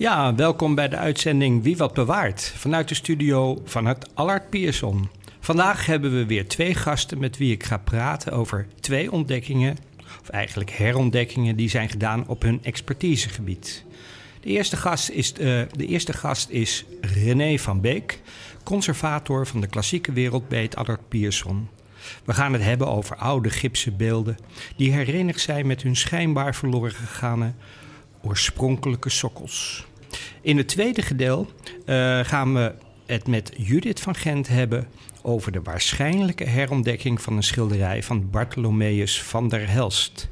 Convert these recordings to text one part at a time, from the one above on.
Ja, welkom bij de uitzending Wie wat bewaart vanuit de studio van het Allard Pierson. Vandaag hebben we weer twee gasten met wie ik ga praten over twee ontdekkingen, of eigenlijk herontdekkingen, die zijn gedaan op hun expertisegebied. De eerste gast is, uh, de eerste gast is René van Beek, conservator van de klassieke wereld bij het Allard Pierson. We gaan het hebben over oude gipsen beelden die herenigd zijn met hun schijnbaar verloren gegaane oorspronkelijke sokkels. In het tweede gedeelte uh, gaan we het met Judith van Gent hebben over de waarschijnlijke herontdekking van een schilderij van Bartholomeus van der Helst.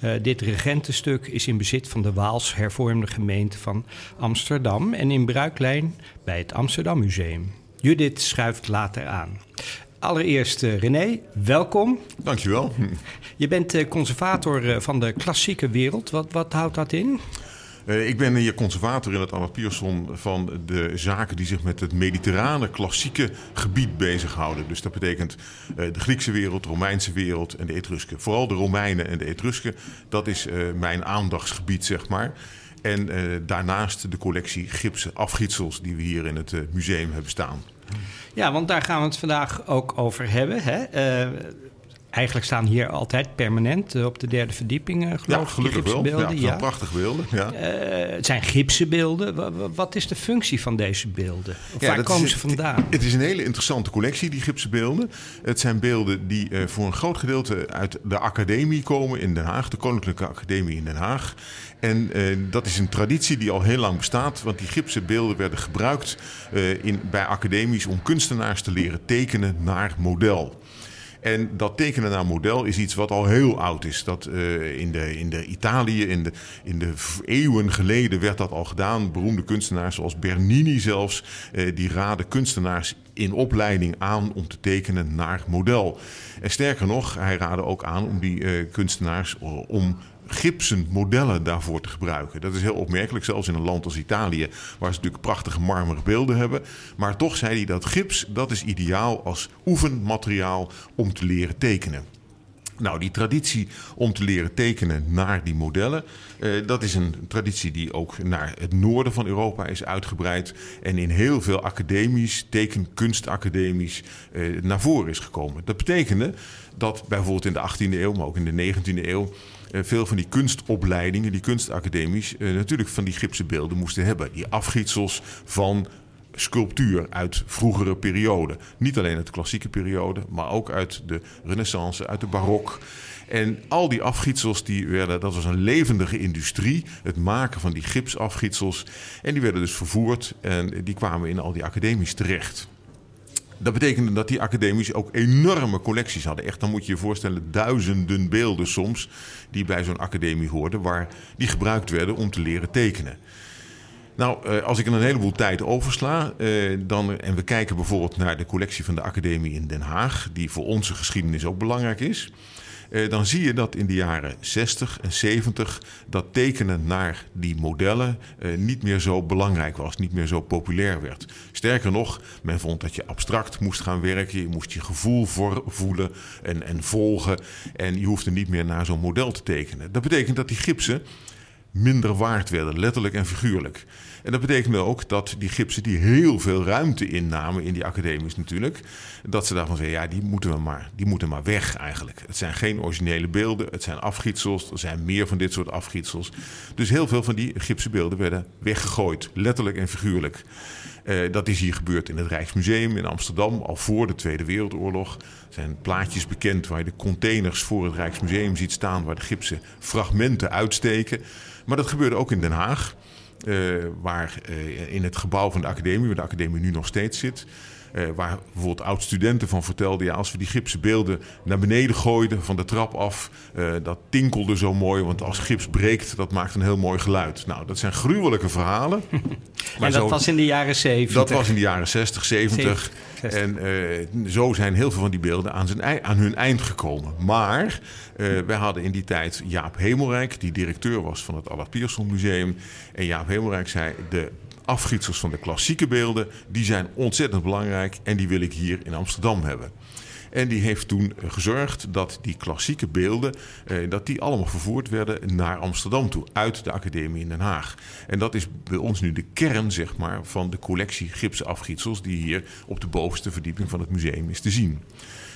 Uh, dit regentenstuk is in bezit van de Waals hervormde gemeente van Amsterdam en in bruiklijn bij het Amsterdam Museum. Judith schuift later aan. Allereerst uh, René, welkom. Dankjewel. Je bent uh, conservator van de klassieke wereld. Wat, wat houdt dat in? Uh, ik ben hier conservator in het Anna Pierson van de zaken die zich met het mediterrane klassieke gebied bezighouden. Dus dat betekent uh, de Griekse wereld, de Romeinse wereld en de Etrusken. Vooral de Romeinen en de Etrusken, dat is uh, mijn aandachtsgebied, zeg maar. En daarnaast de collectie gipsen afgietsels die we hier in het museum hebben staan. Ja, want daar gaan we het vandaag ook over hebben. Hè? Eigenlijk staan hier altijd permanent uh, op de derde verdieping, uh, geloof ja, gelukkig wel. Ja, ja. prachtige beelden. Ja. Uh, het zijn gipsen beelden. Wat is de functie van deze beelden? Of ja, waar komen is, ze vandaan? Het is een hele interessante collectie, die gipsen beelden. Het zijn beelden die voor een groot gedeelte uit de academie komen in Den Haag. De Koninklijke Academie in Den Haag. En dat is een traditie die al heel lang bestaat. Want die gipsen beelden werden gebruikt in, bij academies om kunstenaars te leren tekenen naar model. En dat tekenen naar model is iets wat al heel oud is. Dat uh, in, de, in de Italië, in de, in de eeuwen geleden werd dat al gedaan. Beroemde kunstenaars zoals Bernini zelfs, uh, die raden kunstenaars in opleiding aan om te tekenen naar model. En sterker nog, hij raadde ook aan om die uh, kunstenaars om gipsen modellen daarvoor te gebruiken. Dat is heel opmerkelijk, zelfs in een land als Italië, waar ze natuurlijk prachtige marmeren beelden hebben. Maar toch zei hij dat gips, dat is ideaal als oefenmateriaal om te leren tekenen. Nou, die traditie om te leren tekenen naar die modellen, eh, dat is een traditie die ook naar het noorden van Europa is uitgebreid en in heel veel academies, tekenkunstacademies, eh, naar voren is gekomen. Dat betekende dat bijvoorbeeld in de 18e eeuw, maar ook in de 19e eeuw, veel van die kunstopleidingen, die kunstacademies, eh, natuurlijk van die gipsen beelden moesten hebben. Die afgietsels van sculptuur uit vroegere perioden. Niet alleen uit de klassieke periode, maar ook uit de renaissance, uit de barok. En al die afgietsels, die werden, dat was een levendige industrie, het maken van die gipsafgietsels. En die werden dus vervoerd en die kwamen in al die academies terecht. Dat betekende dat die academies ook enorme collecties hadden. Echt, dan moet je je voorstellen, duizenden beelden soms die bij zo'n academie hoorden, waar die gebruikt werden om te leren tekenen. Nou, eh, als ik een heleboel tijd oversla, eh, dan, en we kijken bijvoorbeeld naar de collectie van de Academie in Den Haag, die voor onze geschiedenis ook belangrijk is. Eh, dan zie je dat in de jaren 60 en 70 dat tekenen naar die modellen eh, niet meer zo belangrijk was, niet meer zo populair werd. Sterker nog, men vond dat je abstract moest gaan werken, je moest je gevoel voelen en, en volgen en je hoefde niet meer naar zo'n model te tekenen. Dat betekent dat die gipsen minder waard werden, letterlijk en figuurlijk. En dat betekende ook dat die gipsen die heel veel ruimte innamen in die academies natuurlijk, dat ze daarvan zeiden, ja, die moeten we maar, die moeten maar weg eigenlijk. Het zijn geen originele beelden, het zijn afgietsels, er zijn meer van dit soort afgietsels. Dus heel veel van die gipsen beelden werden weggegooid, letterlijk en figuurlijk. Uh, dat is hier gebeurd in het Rijksmuseum in Amsterdam, al voor de Tweede Wereldoorlog. Er zijn plaatjes bekend waar je de containers voor het Rijksmuseum ziet staan, waar de gipsen fragmenten uitsteken. Maar dat gebeurde ook in Den Haag. Uh, waar uh, in het gebouw van de academie, waar de academie nu nog steeds zit. Uh, waar bijvoorbeeld oud-studenten van vertelden... Ja, als we die gipsen beelden naar beneden gooiden van de trap af... Uh, dat tinkelde zo mooi, want als gips breekt, dat maakt een heel mooi geluid. Nou, dat zijn gruwelijke verhalen. maar en dat zo, was in de jaren 70? Dat was in de jaren 60, 70. 60. En uh, zo zijn heel veel van die beelden aan, zijn, aan hun eind gekomen. Maar wij hadden in die tijd Jaap Hemelrijk... die directeur was van het Allard Pierson Museum. En Jaap Hemelrijk zei... de afgietsels van de klassieke beelden, die zijn ontzettend belangrijk en die wil ik hier in Amsterdam hebben. En die heeft toen gezorgd dat die klassieke beelden, eh, dat die allemaal vervoerd werden naar Amsterdam toe, uit de academie in Den Haag. En dat is bij ons nu de kern, zeg maar, van de collectie gipsen afgietsels die hier op de bovenste verdieping van het museum is te zien.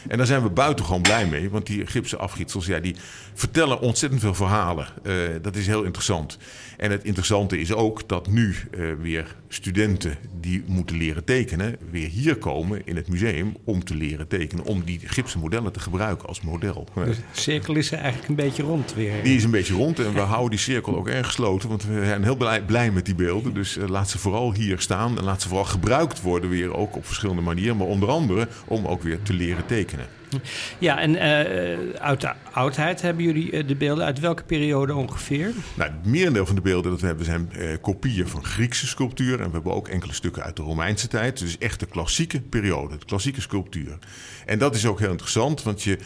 En daar zijn we buitengewoon blij mee, want die gipsen afgietsels, ja, die vertellen ontzettend veel verhalen. Uh, dat is heel interessant. En het interessante is ook dat nu uh, weer studenten die moeten leren tekenen, weer hier komen in het museum om te leren tekenen, om die gipsen modellen te gebruiken als model. Dus de cirkel is eigenlijk een beetje rond weer. Die is een beetje rond en we houden die cirkel ook erg gesloten, want we zijn heel blij, blij met die beelden. Dus uh, laat ze vooral hier staan en laat ze vooral gebruikt worden weer ook op verschillende manieren, maar onder andere om ook weer te leren tekenen. Ja, en uh, uit de oudheid hebben jullie uh, de beelden. Uit welke periode ongeveer? Nou, het merendeel van de beelden dat we hebben zijn uh, kopieën van Griekse sculptuur. En we hebben ook enkele stukken uit de Romeinse tijd. Dus echt de klassieke periode, de klassieke sculptuur. En dat is ook heel interessant, want je...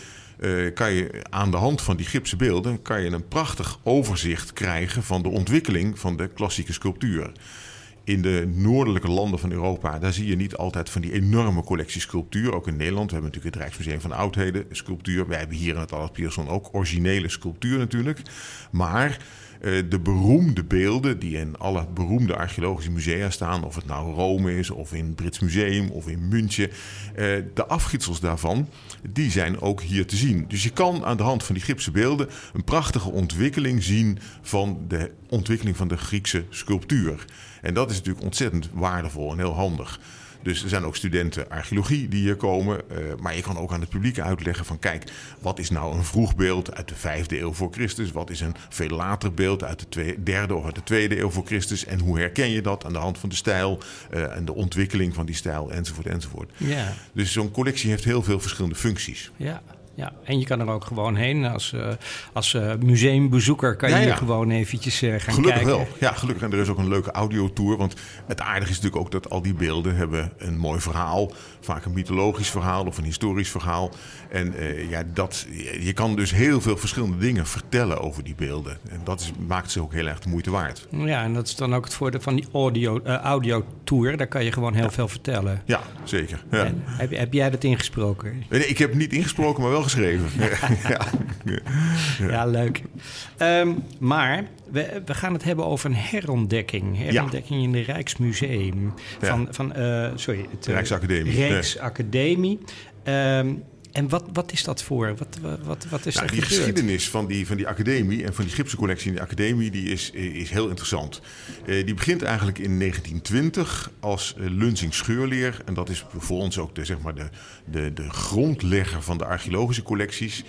kan je aan de hand van die gipsen beelden kan je een prachtig overzicht krijgen van de ontwikkeling van de klassieke sculptuur in de noordelijke landen van Europa, daar zie je niet altijd van die enorme collectie sculptuur. Ook in Nederland, we hebben natuurlijk het Rijksmuseum van Oudheden, sculptuur. Wij hebben hier in het Allard Pierson ook originele sculptuur natuurlijk. Maar de beroemde beelden die in alle beroemde archeologische musea staan, of het nou Rome is, of in het Brits Museum, of in München, uh, de afgietsels daarvan, die zijn ook hier te zien. Dus je kan aan de hand van die gipsen beelden een prachtige ontwikkeling zien van de ontwikkeling van de Griekse sculptuur. En dat is natuurlijk ontzettend waardevol en heel handig. Dus er zijn ook studenten archeologie die hier komen. Uh, maar je kan ook aan het publiek uitleggen van kijk, wat is nou een vroeg beeld uit de vijfde eeuw voor Christus? Wat is een veel later beeld uit de derde of uit de tweede eeuw voor Christus? En hoe herken je dat aan de hand van de stijl uh, en de ontwikkeling van die stijl enzovoort enzovoort. Ja. Dus zo'n collectie heeft heel veel verschillende functies. Ja ja. En je kan er ook gewoon heen. Als, uh, als uh, museumbezoeker kan je ja, gewoon eventjes uh, gaan gelukkig kijken. Wel. Ja, gelukkig. En er is ook een leuke audiotour. Want het aardige is natuurlijk ook dat al die beelden hebben een mooi verhaal. Vaak een mythologisch verhaal of een historisch verhaal. En ja, dat, je kan dus heel veel verschillende dingen vertellen over die beelden. En dat is, maakt ze ook heel erg de moeite waard. Ja, en dat is dan ook het voordeel van die audio, audiotour. Daar kan je gewoon heel veel vertellen. Ja, zeker. Ja. heb, heb jij dat ingesproken? Nee, ik heb niet ingesproken, maar wel geschreven. ja. ja. leuk. Um, maar we, we, gaan het hebben over een herontdekking. Herontdekking in het Rijksmuseum. Van, van uh, sorry, het uh, Rijksacademie. Rijksacademie. Um, en wat, wat is dat voor? Wat, wat, wat is nou, die geschiedenis van die, van die academie en van die gipsencollectie in de academie die is, is heel interessant. Uh, die begint eigenlijk in 1920 als uh, Lunsing Scheurleer. En dat is voor ons ook de, zeg maar de, de, de grondlegger van de archeologische collecties.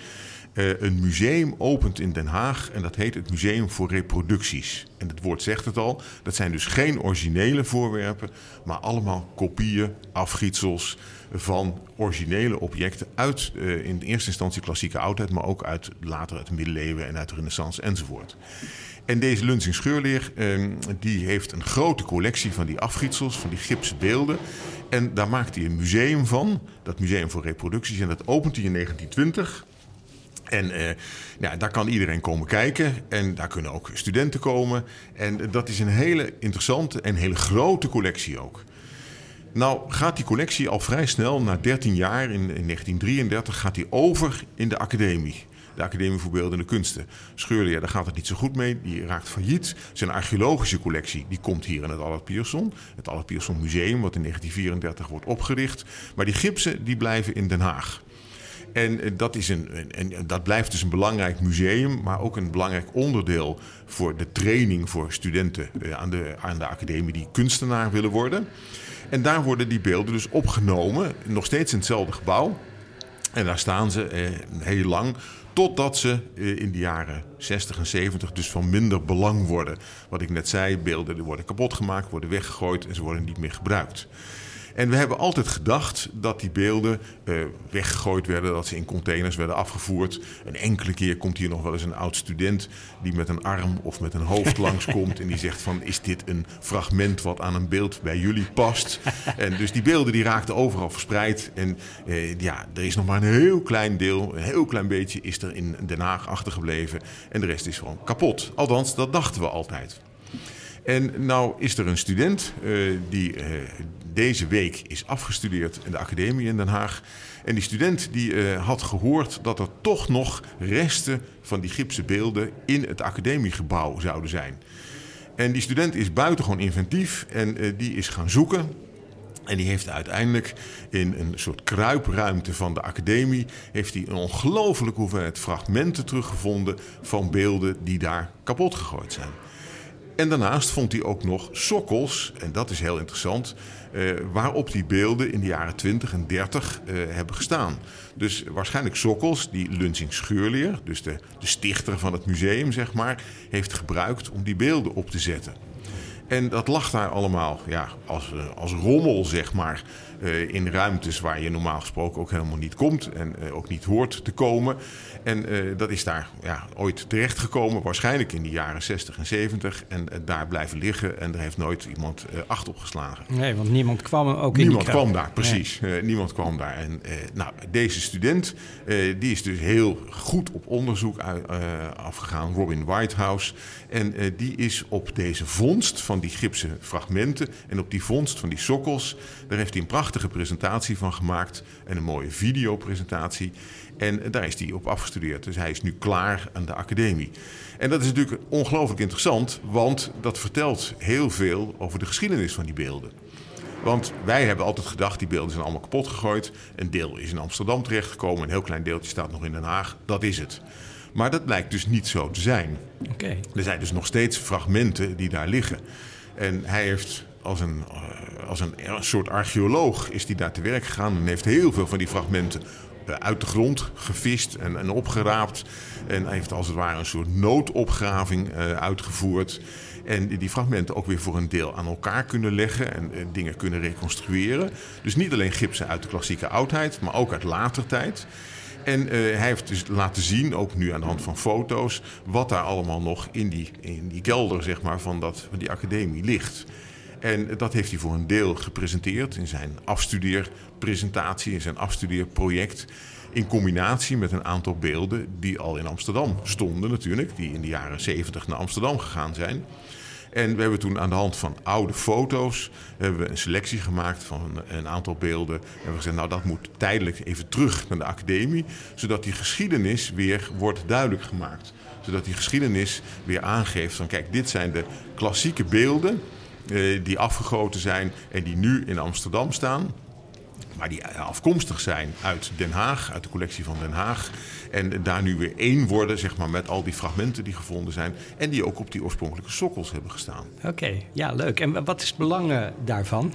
Uh, een museum opent in Den Haag en dat heet het Museum voor Reproducties. En het woord zegt het al, dat zijn dus geen originele voorwerpen, maar allemaal kopieën, afgietsels, van originele objecten uit uh, in eerste instantie klassieke oudheid, maar ook uit later uit de middeleeuwen en uit de renaissance enzovoort. En deze Lunsing Scheurleer uh, die heeft een grote collectie van die afgietsels, van die gipsen beelden. En daar maakt hij een museum van, dat Museum voor Reproducties. En dat opent hij in 1920. En ja, daar kan iedereen komen kijken en daar kunnen ook studenten komen. En dat is een hele interessante en hele grote collectie ook. Nou gaat die collectie al vrij snel, na 13 jaar, in, in 1933, gaat die over in de academie. De Academie voor Beeldende Kunsten. Scheurleer, daar gaat het niet zo goed mee. Die raakt failliet. Zijn archeologische collectie die komt hier in het Allard Pierson. Het Allard Pierson Museum, wat in 1934 wordt opgericht. Maar die gipsen die blijven in Den Haag. En eh, dat, is een, en dat blijft dus een belangrijk museum, maar ook een belangrijk onderdeel voor de training voor studenten eh, aan de, aan de academie die kunstenaar willen worden. En daar worden die beelden dus opgenomen, nog steeds in hetzelfde gebouw. En daar staan ze eh, heel lang, totdat ze eh, in de jaren 60 en 70 dus van minder belang worden. Wat ik net zei, beelden worden kapot gemaakt, worden weggegooid en ze worden niet meer gebruikt. En we hebben altijd gedacht dat die beelden uh, weggegooid werden, dat ze in containers werden afgevoerd. Een enkele keer komt hier nog wel eens een oud student die met een arm of met een hoofd langskomt en die zegt van is dit een fragment wat aan een beeld bij jullie past? En dus die beelden die raakten overal verspreid en uh, ja, er is nog maar een heel klein deel, een heel klein beetje is er in Den Haag achtergebleven en de rest is gewoon kapot. Althans, dat dachten we altijd. En nou is er een student uh, die uh, deze week is afgestudeerd in de academie in Den Haag. En die student die uh, had gehoord dat er toch nog resten van die gipsen beelden in het academiegebouw zouden zijn. En die student is buitengewoon inventief en die is gaan zoeken. En die heeft uiteindelijk in een soort kruipruimte van de academie... heeft hij een ongelofelijke hoeveelheid fragmenten teruggevonden... van beelden die daar kapot gegooid zijn. En daarnaast vond hij ook nog sokkels, en dat is heel interessant, eh, waarop die beelden in de jaren 20 en 30 eh, hebben gestaan. Dus waarschijnlijk sokkels die Lunsing Scheurleer, dus de, de stichter van het museum, zeg maar, heeft gebruikt om die beelden op te zetten. En dat lag daar allemaal ja, als, eh, als rommel, zeg maar, uh, in ruimtes waar je normaal gesproken ook helemaal niet komt en uh, ook niet hoort te komen. En uh, dat is daar ja, ooit terechtgekomen, waarschijnlijk in de jaren 60 en 70. En daar blijven liggen en er heeft nooit iemand acht op geslagen. Nee, want niemand kwam ook in Niemand kwam daar, precies. Nee. niemand kwam daar. En nou, deze student, die is dus heel goed op onderzoek afgegaan, Robin Whitehouse. En die is op deze vondst van die gipsen fragmenten en op die vondst van die sokkels, daar heeft hij een prachtig prachtige presentatie van gemaakt en een mooie videopresentatie. En daar is hij op afgestudeerd. Dus hij is nu klaar aan de academie. En dat is natuurlijk ongelooflijk interessant, want dat vertelt heel veel over de geschiedenis van die beelden. Want wij hebben altijd gedacht, die beelden zijn allemaal kapot gegooid. Een deel is in Amsterdam terechtgekomen, een heel klein deeltje staat nog in Den Haag. Dat is het. Maar dat blijkt dus niet zo te zijn. Okay. Er zijn dus nog steeds fragmenten die daar liggen. En hij heeft als een, eh, als een, soort archeoloog is hij daar te werk gegaan en heeft heel veel van die fragmenten eh, uit de grond gevist en, en opgeraapt. En heeft als het ware een soort noodopgraving uh, uitgevoerd. En die fragmenten ook weer voor een deel aan elkaar kunnen leggen en dingen kunnen reconstrueren. Dus niet alleen gipsen uit de klassieke oudheid, maar ook uit later tijd. En hij heeft dus laten zien, ook nu aan de hand van foto's, wat daar allemaal nog in die, in die kelder zeg maar, van, dat, van die academie ligt. En dat heeft hij voor een deel gepresenteerd in zijn afstudeerpresentatie, in zijn afstudeerproject. In combinatie met een aantal beelden die al in Amsterdam stonden natuurlijk, die in de jaren 70 naar Amsterdam gegaan zijn. En we hebben toen aan de hand van oude foto's hebben we een selectie gemaakt van een aantal beelden. En we gezegd, nou dat moet tijdelijk even terug naar de academie, zodat die geschiedenis weer wordt duidelijk gemaakt. Zodat die geschiedenis weer aangeeft van kijk, dit zijn de klassieke beelden die afgegoten zijn en die nu in Amsterdam staan. Maar die afkomstig zijn uit Den Haag, uit de collectie van Den Haag. En daar nu weer één worden zeg maar, met al die fragmenten die gevonden zijn. En die ook op die oorspronkelijke sokkels hebben gestaan. Oké, ja, leuk. En wat is het belang daarvan?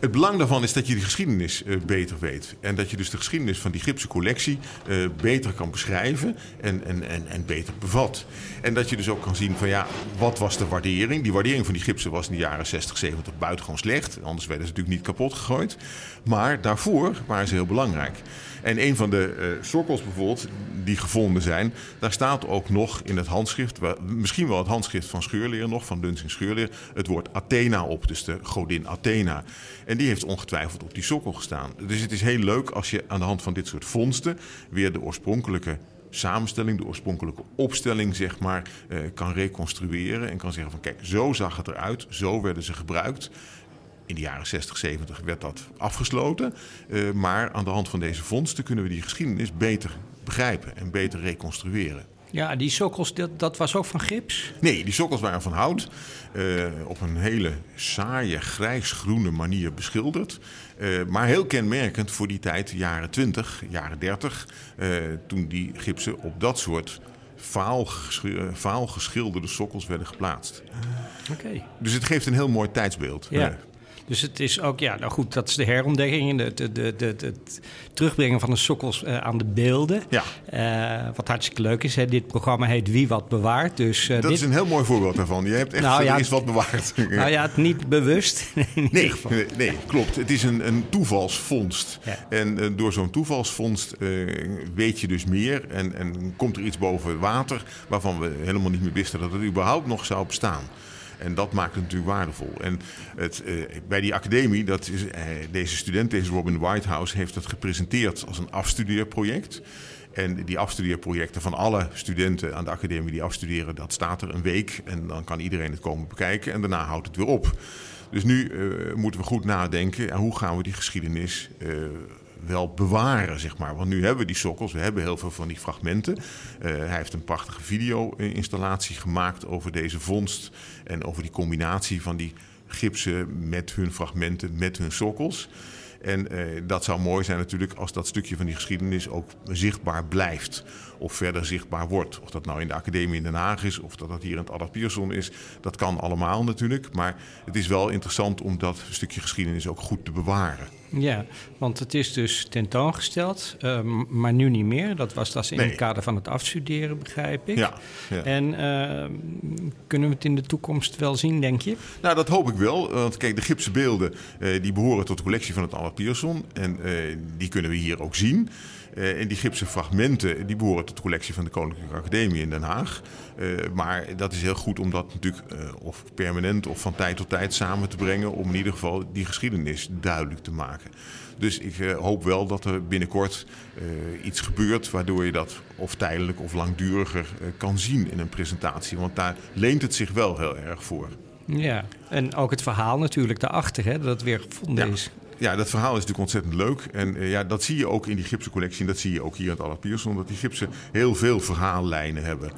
Het belang daarvan is dat je die geschiedenis uh, beter weet. En dat je dus de geschiedenis van die Gipse collectie uh, beter kan beschrijven en, en, en, en beter bevat. En dat je dus ook kan zien van ja, wat was de waardering? Die waardering van die gipsen was in de jaren 60, 70 buitengewoon slecht. Anders werden ze natuurlijk niet kapot gegooid. Maar daarvoor waren ze heel belangrijk. En een van de uh, sokkels bijvoorbeeld, die gevonden zijn, daar staat ook nog in het handschrift, misschien wel het handschrift van Scheurleer nog, van Dunsing Scheurleer, het woord Athena op, dus de godin Athena. En die heeft ongetwijfeld op die sokkel gestaan. Dus het is heel leuk als je aan de hand van dit soort vondsten weer de oorspronkelijke samenstelling, de oorspronkelijke opstelling, zeg maar, uh, kan reconstrueren. En kan zeggen van kijk, zo zag het eruit, zo werden ze gebruikt. In de jaren 60, 70 werd dat afgesloten. Uh, maar aan de hand van deze vondsten kunnen we die geschiedenis beter begrijpen en beter reconstrueren. Ja, die sokkels, dat, dat was ook van gips? Nee, die sokkels waren van hout. Uh, op een hele saaie, grijsgroene manier beschilderd. Uh, maar heel kenmerkend voor die tijd, jaren 20, jaren 30. Uh, toen die gipsen op dat soort vaal, vaal geschilderde sokkels werden geplaatst. Oké. Okay. Dus het geeft een heel mooi tijdsbeeld. Ja. Dus het is ook, ja, nou goed, dat is de herontdekking. De, de, de, de, het terugbrengen van de sokkels uh, aan de beelden. Ja. Uh, wat hartstikke leuk is. Hè. Dit programma heet Wie Wat Bewaart. Dus, uh, dat dit... is een heel mooi voorbeeld daarvan. Je hebt echt nou, ja, iets wat bewaard. Nou ja, het niet bewust. nee, nee, nee, klopt. Het is een, een toevalsvondst. Ja. En door zo'n toevalsvondst weet je dus meer. En, en komt er iets boven water waarvan we helemaal niet meer wisten dat het überhaupt nog zou bestaan. En dat maakt het natuurlijk waardevol. En het, uh, bij die academie, dat is, uh, deze student, deze Robin Whitehouse, heeft dat gepresenteerd als een afstudeerproject. En die afstudeerprojecten van alle studenten aan de academie die afstuderen, dat staat er een week. En dan kan iedereen het komen bekijken en daarna houdt het weer op. Dus nu uh, moeten we goed nadenken, hoe gaan we die geschiedenis wel bewaren, zeg maar. Want nu hebben we die sokkels, we hebben heel veel van die fragmenten. Uh, hij heeft een prachtige video-installatie gemaakt over deze vondst en over die combinatie van die gipsen met hun fragmenten, met hun sokkels. En uh, dat zou mooi zijn natuurlijk als dat stukje van die geschiedenis ook zichtbaar blijft. Of verder zichtbaar wordt. Of dat nou in de academie in Den Haag is, of dat dat hier in het Adda Pierson is. Dat kan allemaal natuurlijk. Maar het is wel interessant om dat stukje geschiedenis ook goed te bewaren. Ja, want het is dus tentoongesteld, uh, maar nu niet meer. Dat was dat in nee. het kader van het afstuderen, begrijp ik. Ja, ja. En uh, kunnen we het in de toekomst wel zien, denk je? Nou, dat hoop ik wel. Want kijk, de gipsen beelden uh, die behoren tot de collectie van het Albert Pierson. En die kunnen we hier ook zien. En die gipsen fragmenten die behoren tot de collectie van de Koninklijke Academie in Den Haag. Uh, maar dat is heel goed om dat natuurlijk uh, of permanent of van tijd tot tijd samen te brengen. Om in ieder geval die geschiedenis duidelijk te maken. Dus ik hoop wel dat er binnenkort iets gebeurt waardoor je dat of tijdelijk of langduriger kan zien in een presentatie. Want daar leent het zich wel heel erg voor. Ja, en ook het verhaal natuurlijk daarachter, hè, dat het weer gevonden ja. is ja, dat verhaal is natuurlijk ontzettend leuk. En uh, ja, dat zie je ook in die gipsencollectie. En dat zie je ook hier in het Allard Pierson. Dat die gipsen heel veel verhaallijnen hebben.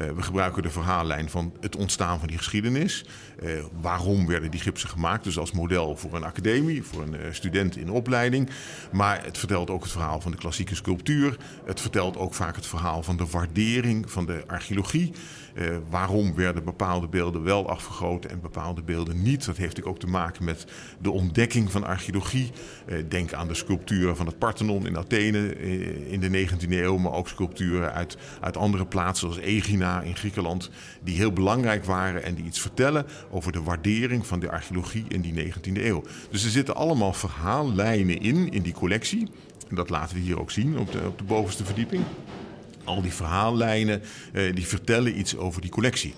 Uh, we gebruiken de verhaallijn van het ontstaan van die geschiedenis. Uh, waarom werden die gipsen gemaakt? Dus als model voor een academie, voor een student in opleiding. Maar het vertelt ook het verhaal van de klassieke sculptuur. Het vertelt ook vaak het verhaal van de waardering van de archeologie. Uh, waarom werden bepaalde beelden wel afgegoten en bepaalde beelden niet? Dat heeft ook te maken met de ontdekking van archeologie. Uh, denk aan de sculpturen van het Parthenon in Athene uh, in de 19e eeuw, maar ook sculpturen uit, uit andere plaatsen zoals Egina in Griekenland, die heel belangrijk waren en die iets vertellen over de waardering van de archeologie in die 19e eeuw. Dus er zitten allemaal verhaallijnen in, in die collectie. En dat laten we hier ook zien op de, op de bovenste verdieping al die verhaallijnen, uh, die vertellen iets over die collectie.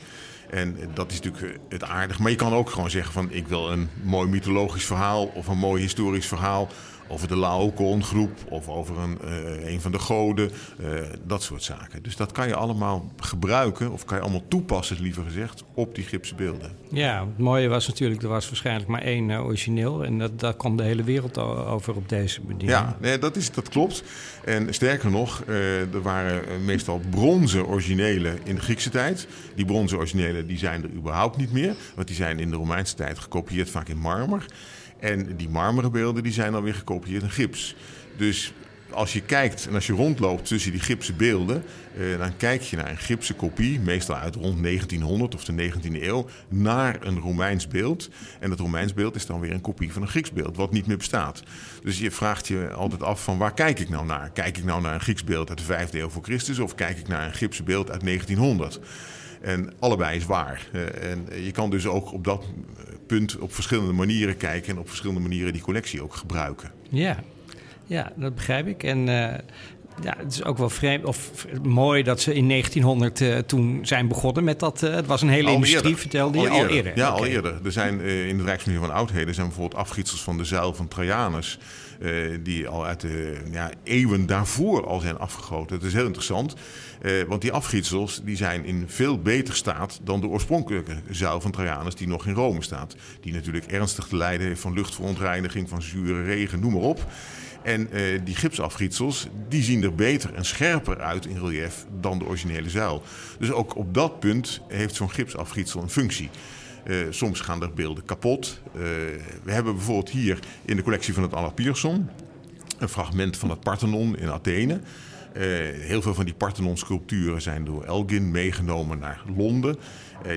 En dat is natuurlijk het aardig. Maar je kan ook gewoon zeggen van ik wil een mooi mythologisch verhaal of een mooi historisch verhaal over de Laocoon-groep of over een, uh, een van de goden, uh, dat soort zaken. Dus dat kan je allemaal gebruiken, of kan je allemaal toepassen, liever gezegd, op die gipsen beelden. Ja, het mooie was natuurlijk, er was waarschijnlijk maar één uh, origineel en dat, daar kwam de hele wereld over op deze bediening. Ja, nee, dat, is, dat klopt. En sterker nog, er waren meestal bronzen originelen in de Griekse tijd. Die bronzen originelen die zijn er überhaupt niet meer, want die zijn in de Romeinse tijd gekopieerd vaak in marmer. En die marmeren beelden die zijn dan weer gekopieerd in gips. Dus als je kijkt en als je rondloopt tussen die gipsen beelden, eh, dan kijk je naar een gipsen kopie, meestal uit rond 1900 of de 19e eeuw, naar een Romeins beeld. En dat Romeins beeld is dan weer een kopie van een Grieks beeld, wat niet meer bestaat. Dus je vraagt je altijd af van waar kijk ik nou naar? Kijk ik nou naar een Grieks beeld uit de 5e eeuw voor Christus of kijk ik naar een gipsen beeld uit 1900? En allebei is waar. Uh, en je kan dus ook op dat punt op verschillende manieren kijken en op verschillende manieren die collectie ook gebruiken. Ja, ja dat begrijp ik. En uh, ja, het is ook wel vreemd of mooi dat ze in 1900 uh, toen zijn begonnen met dat. Uh, het was een hele al industrie, eerder. vertelde al je eerder. al eerder. Ja, okay. al eerder. Er zijn uh, in het Rijksmuseum van Oudheden zijn bijvoorbeeld afgietsels van de zuil van Trajanus. die al uit de ja, eeuwen daarvoor al zijn afgegoten. Het is heel interessant. Want die afgietsels die zijn in veel beter staat dan de oorspronkelijke zuil van Trajanus die nog in Rome staat. Die natuurlijk ernstig te lijden heeft van luchtverontreiniging, van zure regen, noem maar op. En uh, die gipsafgietsels die zien er beter en scherper uit in relief dan de originele zuil. Dus ook op dat punt heeft zo'n gipsafgietsel een functie. Uh, soms gaan er beelden kapot. We hebben bijvoorbeeld hier in de collectie van het Allard Pierson een fragment van het Parthenon in Athene. Heel veel van die Parthenon-sculpturen zijn door Elgin meegenomen naar Londen.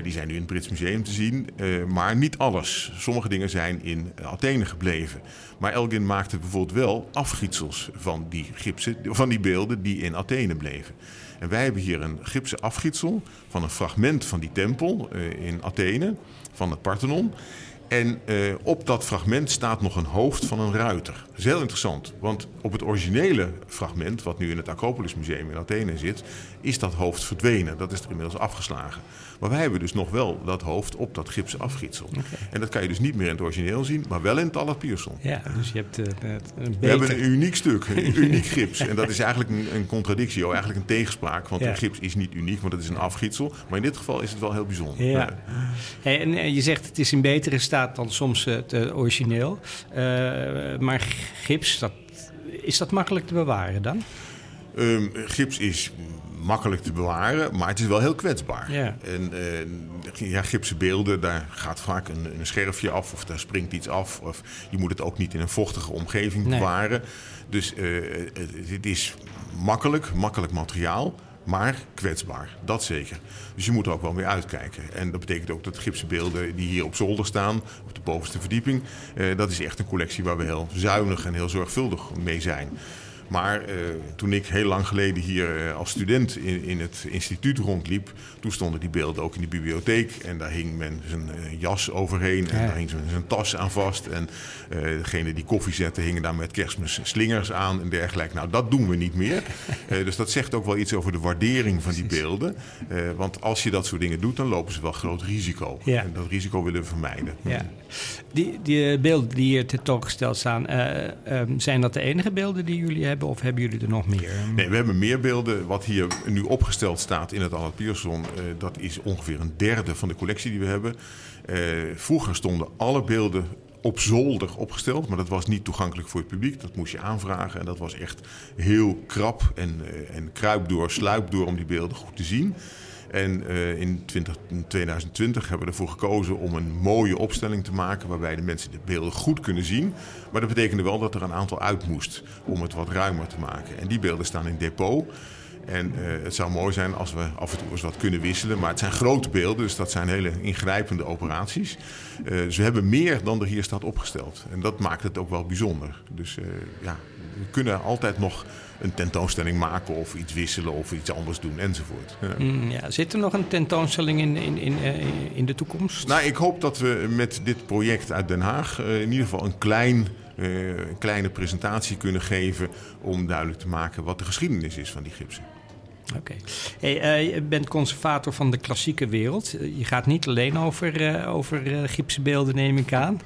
die zijn nu in het Brits Museum te zien, maar niet alles. Sommige dingen zijn in Athene gebleven. Maar Elgin maakte bijvoorbeeld wel afgietsels van die gipsen, van die beelden die in Athene bleven. En wij hebben hier een gipsen afgietsel van een fragment van die tempel in Athene, van het Parthenon. En uh, op dat fragment staat nog een hoofd van een ruiter. Dat is heel interessant, want op het originele fragment, wat nu in het Acropolis Museum in Athene zit, is dat hoofd verdwenen. Dat is er inmiddels afgeslagen. Maar wij hebben dus nog wel dat hoofd op dat gipsen afgietsel. En dat kan je dus niet meer in het origineel zien, maar wel in het Allard Pierson. Ja, dus je hebt uh, een beter... We hebben een uniek stuk, een uniek gips. En dat is eigenlijk een, een contradictie, eigenlijk een tegenspraak. Want ja. een gips is niet uniek, want het is een afgietsel. Maar in dit geval is het wel heel bijzonder. Ja. Hey, en eh, je zegt het is in betere staat dan soms het uh, origineel. Uh, maar gips, dat, is dat makkelijk te bewaren dan? Um, gips is makkelijk te bewaren, maar het is wel heel kwetsbaar. Ja. En uh, ja, gipsen beelden, daar gaat vaak een, een, scherfje af of daar springt iets af. Of je moet het ook niet in een vochtige omgeving bewaren. Dus uh, het is makkelijk, makkelijk materiaal, maar kwetsbaar. Dat zeker. Dus je moet er ook wel mee uitkijken. En dat betekent ook dat gipsen beelden die hier op zolder staan, op de bovenste verdieping, uh, dat is echt een collectie waar we heel zuinig en heel zorgvuldig mee zijn. Maar uh, toen ik heel lang geleden hier uh, als student in, in het instituut rondliep, toen stonden die beelden ook in de bibliotheek. En daar hing men zijn uh, jas overheen en ja. daar hing zijn tas aan vast. En degene die koffie zetten hingen daar met kerstmis slingers aan en dergelijke. Nou, dat doen we niet meer. dus dat zegt ook wel iets over de waardering van die beelden. want als je dat soort dingen doet, dan lopen ze wel groot risico. Ja. En dat risico willen we vermijden. Ja. Die, die beelden die hier tentoongesteld staan, um, zijn dat de enige beelden die jullie hebben? Of hebben jullie er nog meer? Nee, we hebben meer beelden. Wat hier nu opgesteld staat in het Allard Pierson, uh, dat is ongeveer een derde van de collectie die we hebben. Uh, vroeger stonden alle beelden op zolder opgesteld, maar dat was niet toegankelijk voor het publiek. Dat moest je aanvragen en dat was echt heel krap en, uh, en kruip door, sluip door om die beelden goed te zien. En uh, in, 20, in 2020 hebben we ervoor gekozen om een mooie opstelling te maken waarbij de mensen de beelden goed kunnen zien. Maar dat betekende wel dat er een aantal uit moest om het wat ruimer te maken. En die beelden staan in depot. En uh, het zou mooi zijn als we af en toe eens wat kunnen wisselen. Maar het zijn grote beelden, dus dat zijn hele ingrijpende operaties. Uh, we hebben meer dan er hier staat opgesteld. En dat maakt het ook wel bijzonder. Dus ja, we kunnen altijd nog een tentoonstelling maken of iets wisselen of iets anders doen enzovoort. Ja. Mm, ja. Zit er nog een tentoonstelling in, in, in, in de toekomst? Nou, ik hoop dat we met dit project uit Den Haag in ieder geval een klein uh, een kleine presentatie kunnen geven om duidelijk te maken wat de geschiedenis is van die gipsen. Oké. Hey, uh, je bent conservator van de klassieke wereld. Je gaat niet alleen over, uh, over gipsbeelden, neem ik aan.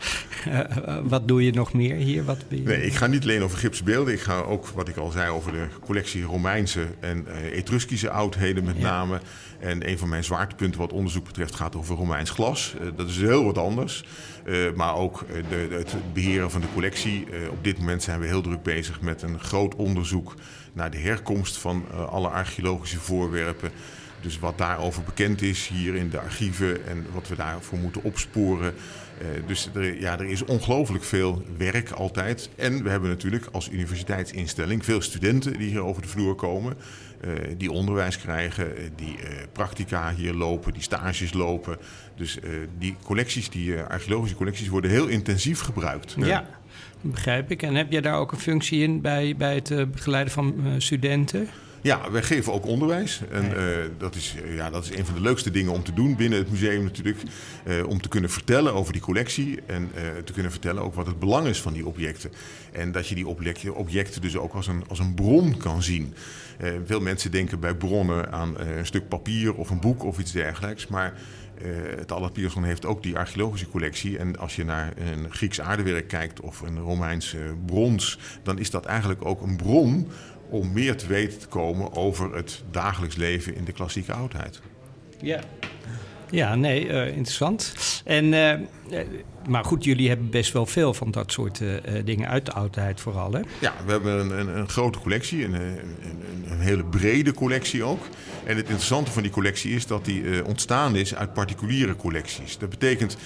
wat doe je nog meer hier? Wat je... Nee, ik ga niet alleen over gipsbeelden. Ik ga ook, wat ik al zei, over de collectie Romeinse en Etruskische oudheden met ja. name. En een van mijn zwaartepunten wat onderzoek betreft gaat over Romeins glas. dat is heel wat anders. maar ook de, het beheren van de collectie. op dit moment zijn we heel druk bezig met een groot onderzoek naar de herkomst van alle archeologische voorwerpen. Dus wat daarover bekend is hier in de archieven en wat we daarvoor moeten opsporen. Dus er, ja, er is ongelooflijk veel werk altijd. En we hebben natuurlijk als universiteitsinstelling veel studenten die hier over de vloer komen. Uh, die onderwijs krijgen, die practica hier lopen, die stages lopen. Dus die collecties, die archeologische collecties, worden heel intensief gebruikt. Ja begrijp ik. En heb jij daar ook een functie in bij, bij het uh, begeleiden van uh, studenten? Ja, wij geven ook onderwijs. En uh, dat, is, ja, dat is een van de leukste dingen om te doen binnen het museum natuurlijk. om te kunnen vertellen over die collectie en te kunnen vertellen ook wat het belang is van die objecten. En dat je die objecten, objecten dus ook als een, als een bron kan zien. veel mensen denken bij bronnen aan een stuk papier of een boek of iets dergelijks. Maar uh, het Allard Pierson heeft ook die archeologische collectie. En als je naar een Grieks aardewerk kijkt of een Romeins uh, brons, dan is dat eigenlijk ook een bron om meer te weten te komen over het dagelijks leven in de klassieke oudheid. Ja. Ja, nee, interessant. En maar goed, jullie hebben best wel veel van dat soort dingen uit de oudheid vooral, hè? Ja, we hebben een, een, een grote collectie, een, een, hele brede collectie ook. En het interessante van die collectie is dat die ontstaan is uit particuliere collecties. Dat betekent,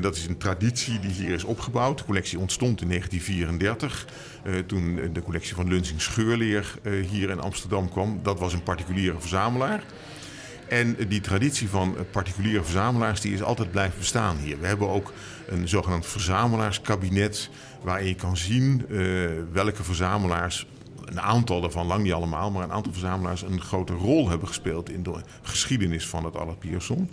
dat is een traditie die hier is opgebouwd. De collectie ontstond in 1934, toen de collectie van Lunsing Scheurleer hier in Amsterdam kwam. Dat was een particuliere verzamelaar. En die traditie van particuliere verzamelaars die is altijd blijven bestaan hier. We hebben ook een zogenaamd verzamelaarskabinet waarin je kan zien uh, welke verzamelaars een aantal daarvan, lang niet allemaal, maar een aantal verzamelaars een grote rol hebben gespeeld in de geschiedenis van het Allard Pierson.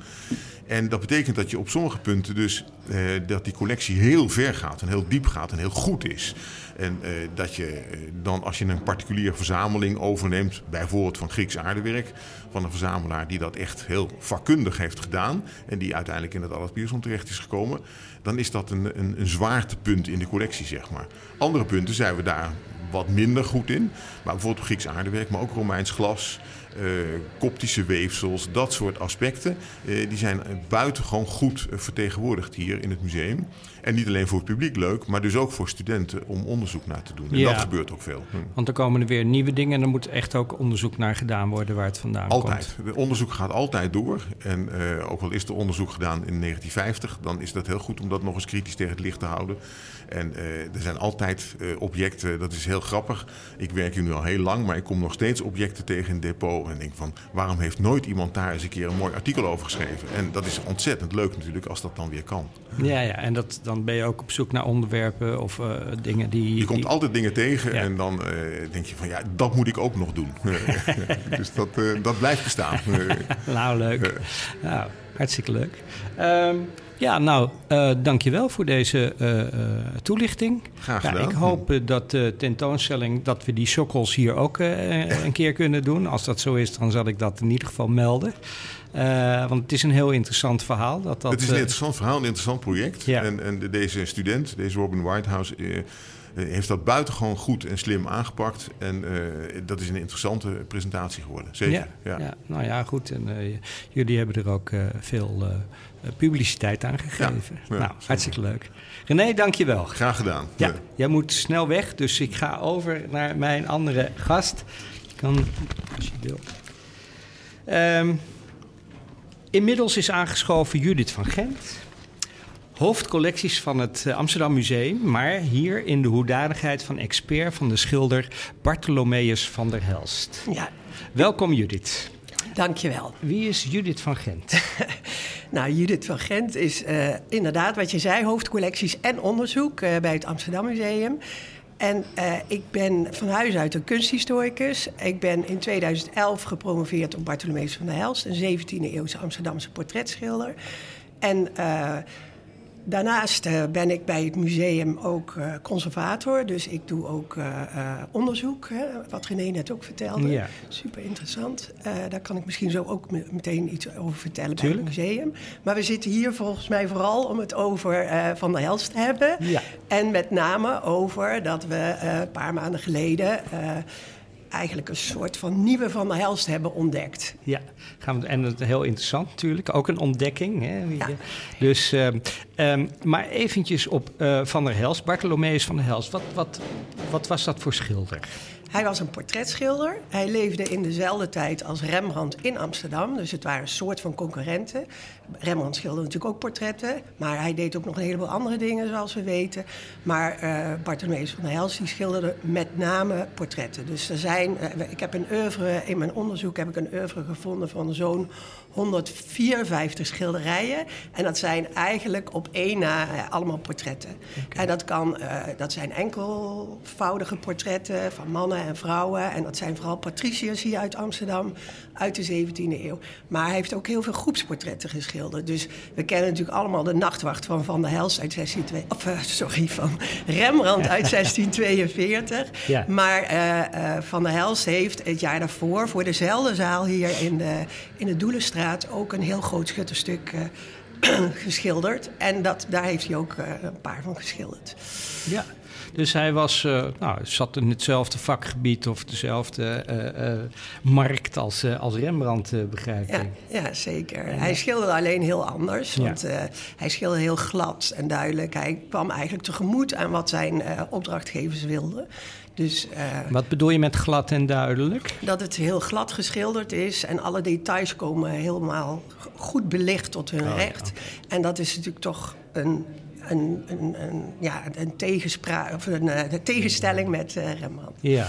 En dat betekent dat je op sommige punten dus eh, dat die collectie heel ver gaat en heel diep gaat en heel goed is. En eh, dat je eh, dan als je een particuliere verzameling overneemt, bijvoorbeeld van Grieks aardewerk, van een verzamelaar die dat echt heel vakkundig heeft gedaan en die uiteindelijk in het Allard Pierson terecht is gekomen, dan is dat een, een, een zwaartepunt in de collectie, zeg maar. Andere punten zijn we daar wat minder goed in. Maar bijvoorbeeld Grieks aardewerk, maar ook Romeins glas, uh, koptische weefsels, dat soort aspecten. Uh, die zijn buitengewoon goed vertegenwoordigd hier in het museum. En niet alleen voor het publiek leuk, maar dus ook voor studenten om onderzoek naar te doen. En dat gebeurt ook veel. Hm. Want er komen er weer nieuwe dingen en er moet echt ook onderzoek naar gedaan worden waar het vandaan altijd. komt. Altijd. Het onderzoek gaat altijd door. En uh, ook al is er onderzoek gedaan in 1950, dan is dat heel goed om dat nog eens kritisch tegen het licht te houden. En uh, er zijn altijd uh, objecten, dat is heel grappig. Ik werk hier nu al heel lang, maar ik kom nog steeds objecten tegen in het depot. En denk van, waarom heeft nooit iemand daar eens een keer een mooi artikel over geschreven? En dat is ontzettend leuk natuurlijk als dat dan weer kan. Ja, ja en dat, dan ben je ook op zoek naar onderwerpen of uh, dingen die... Je komt altijd dingen tegen ja. en dan denk je van, ja, dat moet ik ook nog doen. dus dat, dat blijft bestaan. nou, leuk. Nou, hartstikke leuk. Um, ja, nou, uh, dankjewel voor deze uh, toelichting. Graag gedaan. Ja, ik hoop dat de tentoonstelling, dat we die sokkels hier ook een keer kunnen doen. Als dat zo is, dan zal ik dat in ieder geval melden. want het is een heel interessant verhaal. Dat, dat, het is een interessant verhaal, een interessant project. Ja. En, en deze student, deze Robin Whitehouse heeft dat buitengewoon goed en slim aangepakt. En uh, dat is een interessante presentatie geworden. Zeker. Ja, ja. nou ja, goed. En uh, jullie hebben er ook uh, veel publiciteit aan gegeven. Ja, nou, hartstikke leuk. René, dankjewel. Graag gedaan. Ja, jij moet snel weg, dus ik ga over naar mijn andere gast. Je kan, als je wil. Um, inmiddels is aangeschoven Judith van Gent hoofdcollecties van het eh, Amsterdam Museum, maar hier in de hoedanigheid van expert van de schilder Bartholomeus van der Helst. Ja. Welkom Judith. Dankjewel. Wie is Judith van Gent? nou, Judith van Gent is uh, inderdaad wat je zei, hoofdcollecties en onderzoek uh, bij het Amsterdam Museum. En uh, ik ben van huis uit een kunsthistoricus. Ik ben in 2011 gepromoveerd op Bartholomeus van der Helst, een 17e eeuwse Amsterdamse portretschilder. En Daarnaast uh, ben ik bij het museum ook uh, conservator. Dus ik doe ook uh, onderzoek, hè, wat René net ook vertelde. Ja. Super interessant. daar kan ik misschien zo ook meteen iets over vertellen Tuurlijk. bij het museum. Maar we zitten hier volgens mij vooral om het over Van der Helst te hebben. Ja. En met name over dat we een paar maanden geleden eigenlijk een soort van nieuwe Van der Helst hebben ontdekt. Ja, gaan we, en het heel interessant natuurlijk, ook een ontdekking. Hè? Ja. Dus, um, um, maar eventjes op uh, Van der Helst, Bartholomeus van der Helst. Wat, wat, wat was dat voor schilder? Hij was een portretschilder. Hij leefde in dezelfde tijd als Rembrandt in Amsterdam. Dus het waren een soort van concurrenten. Rembrandt schilderde natuurlijk ook portretten. Maar hij deed ook nog een heleboel andere dingen, zoals we weten. Maar uh, Bartholomeus van der Helst schilderde met name portretten. Dus er zijn, uh, ik heb een oeuvre, in mijn onderzoek heb ik een oeuvre gevonden van zo'n 154 schilderijen. En dat zijn eigenlijk op één na uh, allemaal portretten. Okay. En dat, kan, dat zijn enkelvoudige portretten van mannen en vrouwen. En dat zijn vooral patriciërs hier uit Amsterdam uit de 17e eeuw. Maar hij heeft ook heel veel groepsportretten geschilderd. Dus we kennen natuurlijk allemaal de nachtwacht van Van der Helst uit 1642. Of uh, sorry, van Rembrandt uit 1642. Ja. Maar uh, uh, Van der Helst heeft het jaar daarvoor voor dezelfde zaal hier in de, in de Doelenstraat ook een heel groot schutterstuk geschilderd. En dat, daar heeft hij ook een paar van geschilderd. Ja. Dus hij was, uh, nou, zat in hetzelfde vakgebied of dezelfde uh, markt als, als Rembrandt, begrijp ik. Ja, ja, zeker. Hij schilderde alleen heel anders. Want hij schilderde heel glad en duidelijk. Hij kwam eigenlijk tegemoet aan wat zijn opdrachtgevers wilden. Dus, Wat bedoel je met glad en duidelijk? Dat het heel glad geschilderd is en alle details komen helemaal goed belicht tot hun oh, recht. En dat is natuurlijk toch een een, een, een, ja, een, tegenspraak, of een, eh, tegenstelling met uh, Rembrandt. Ja.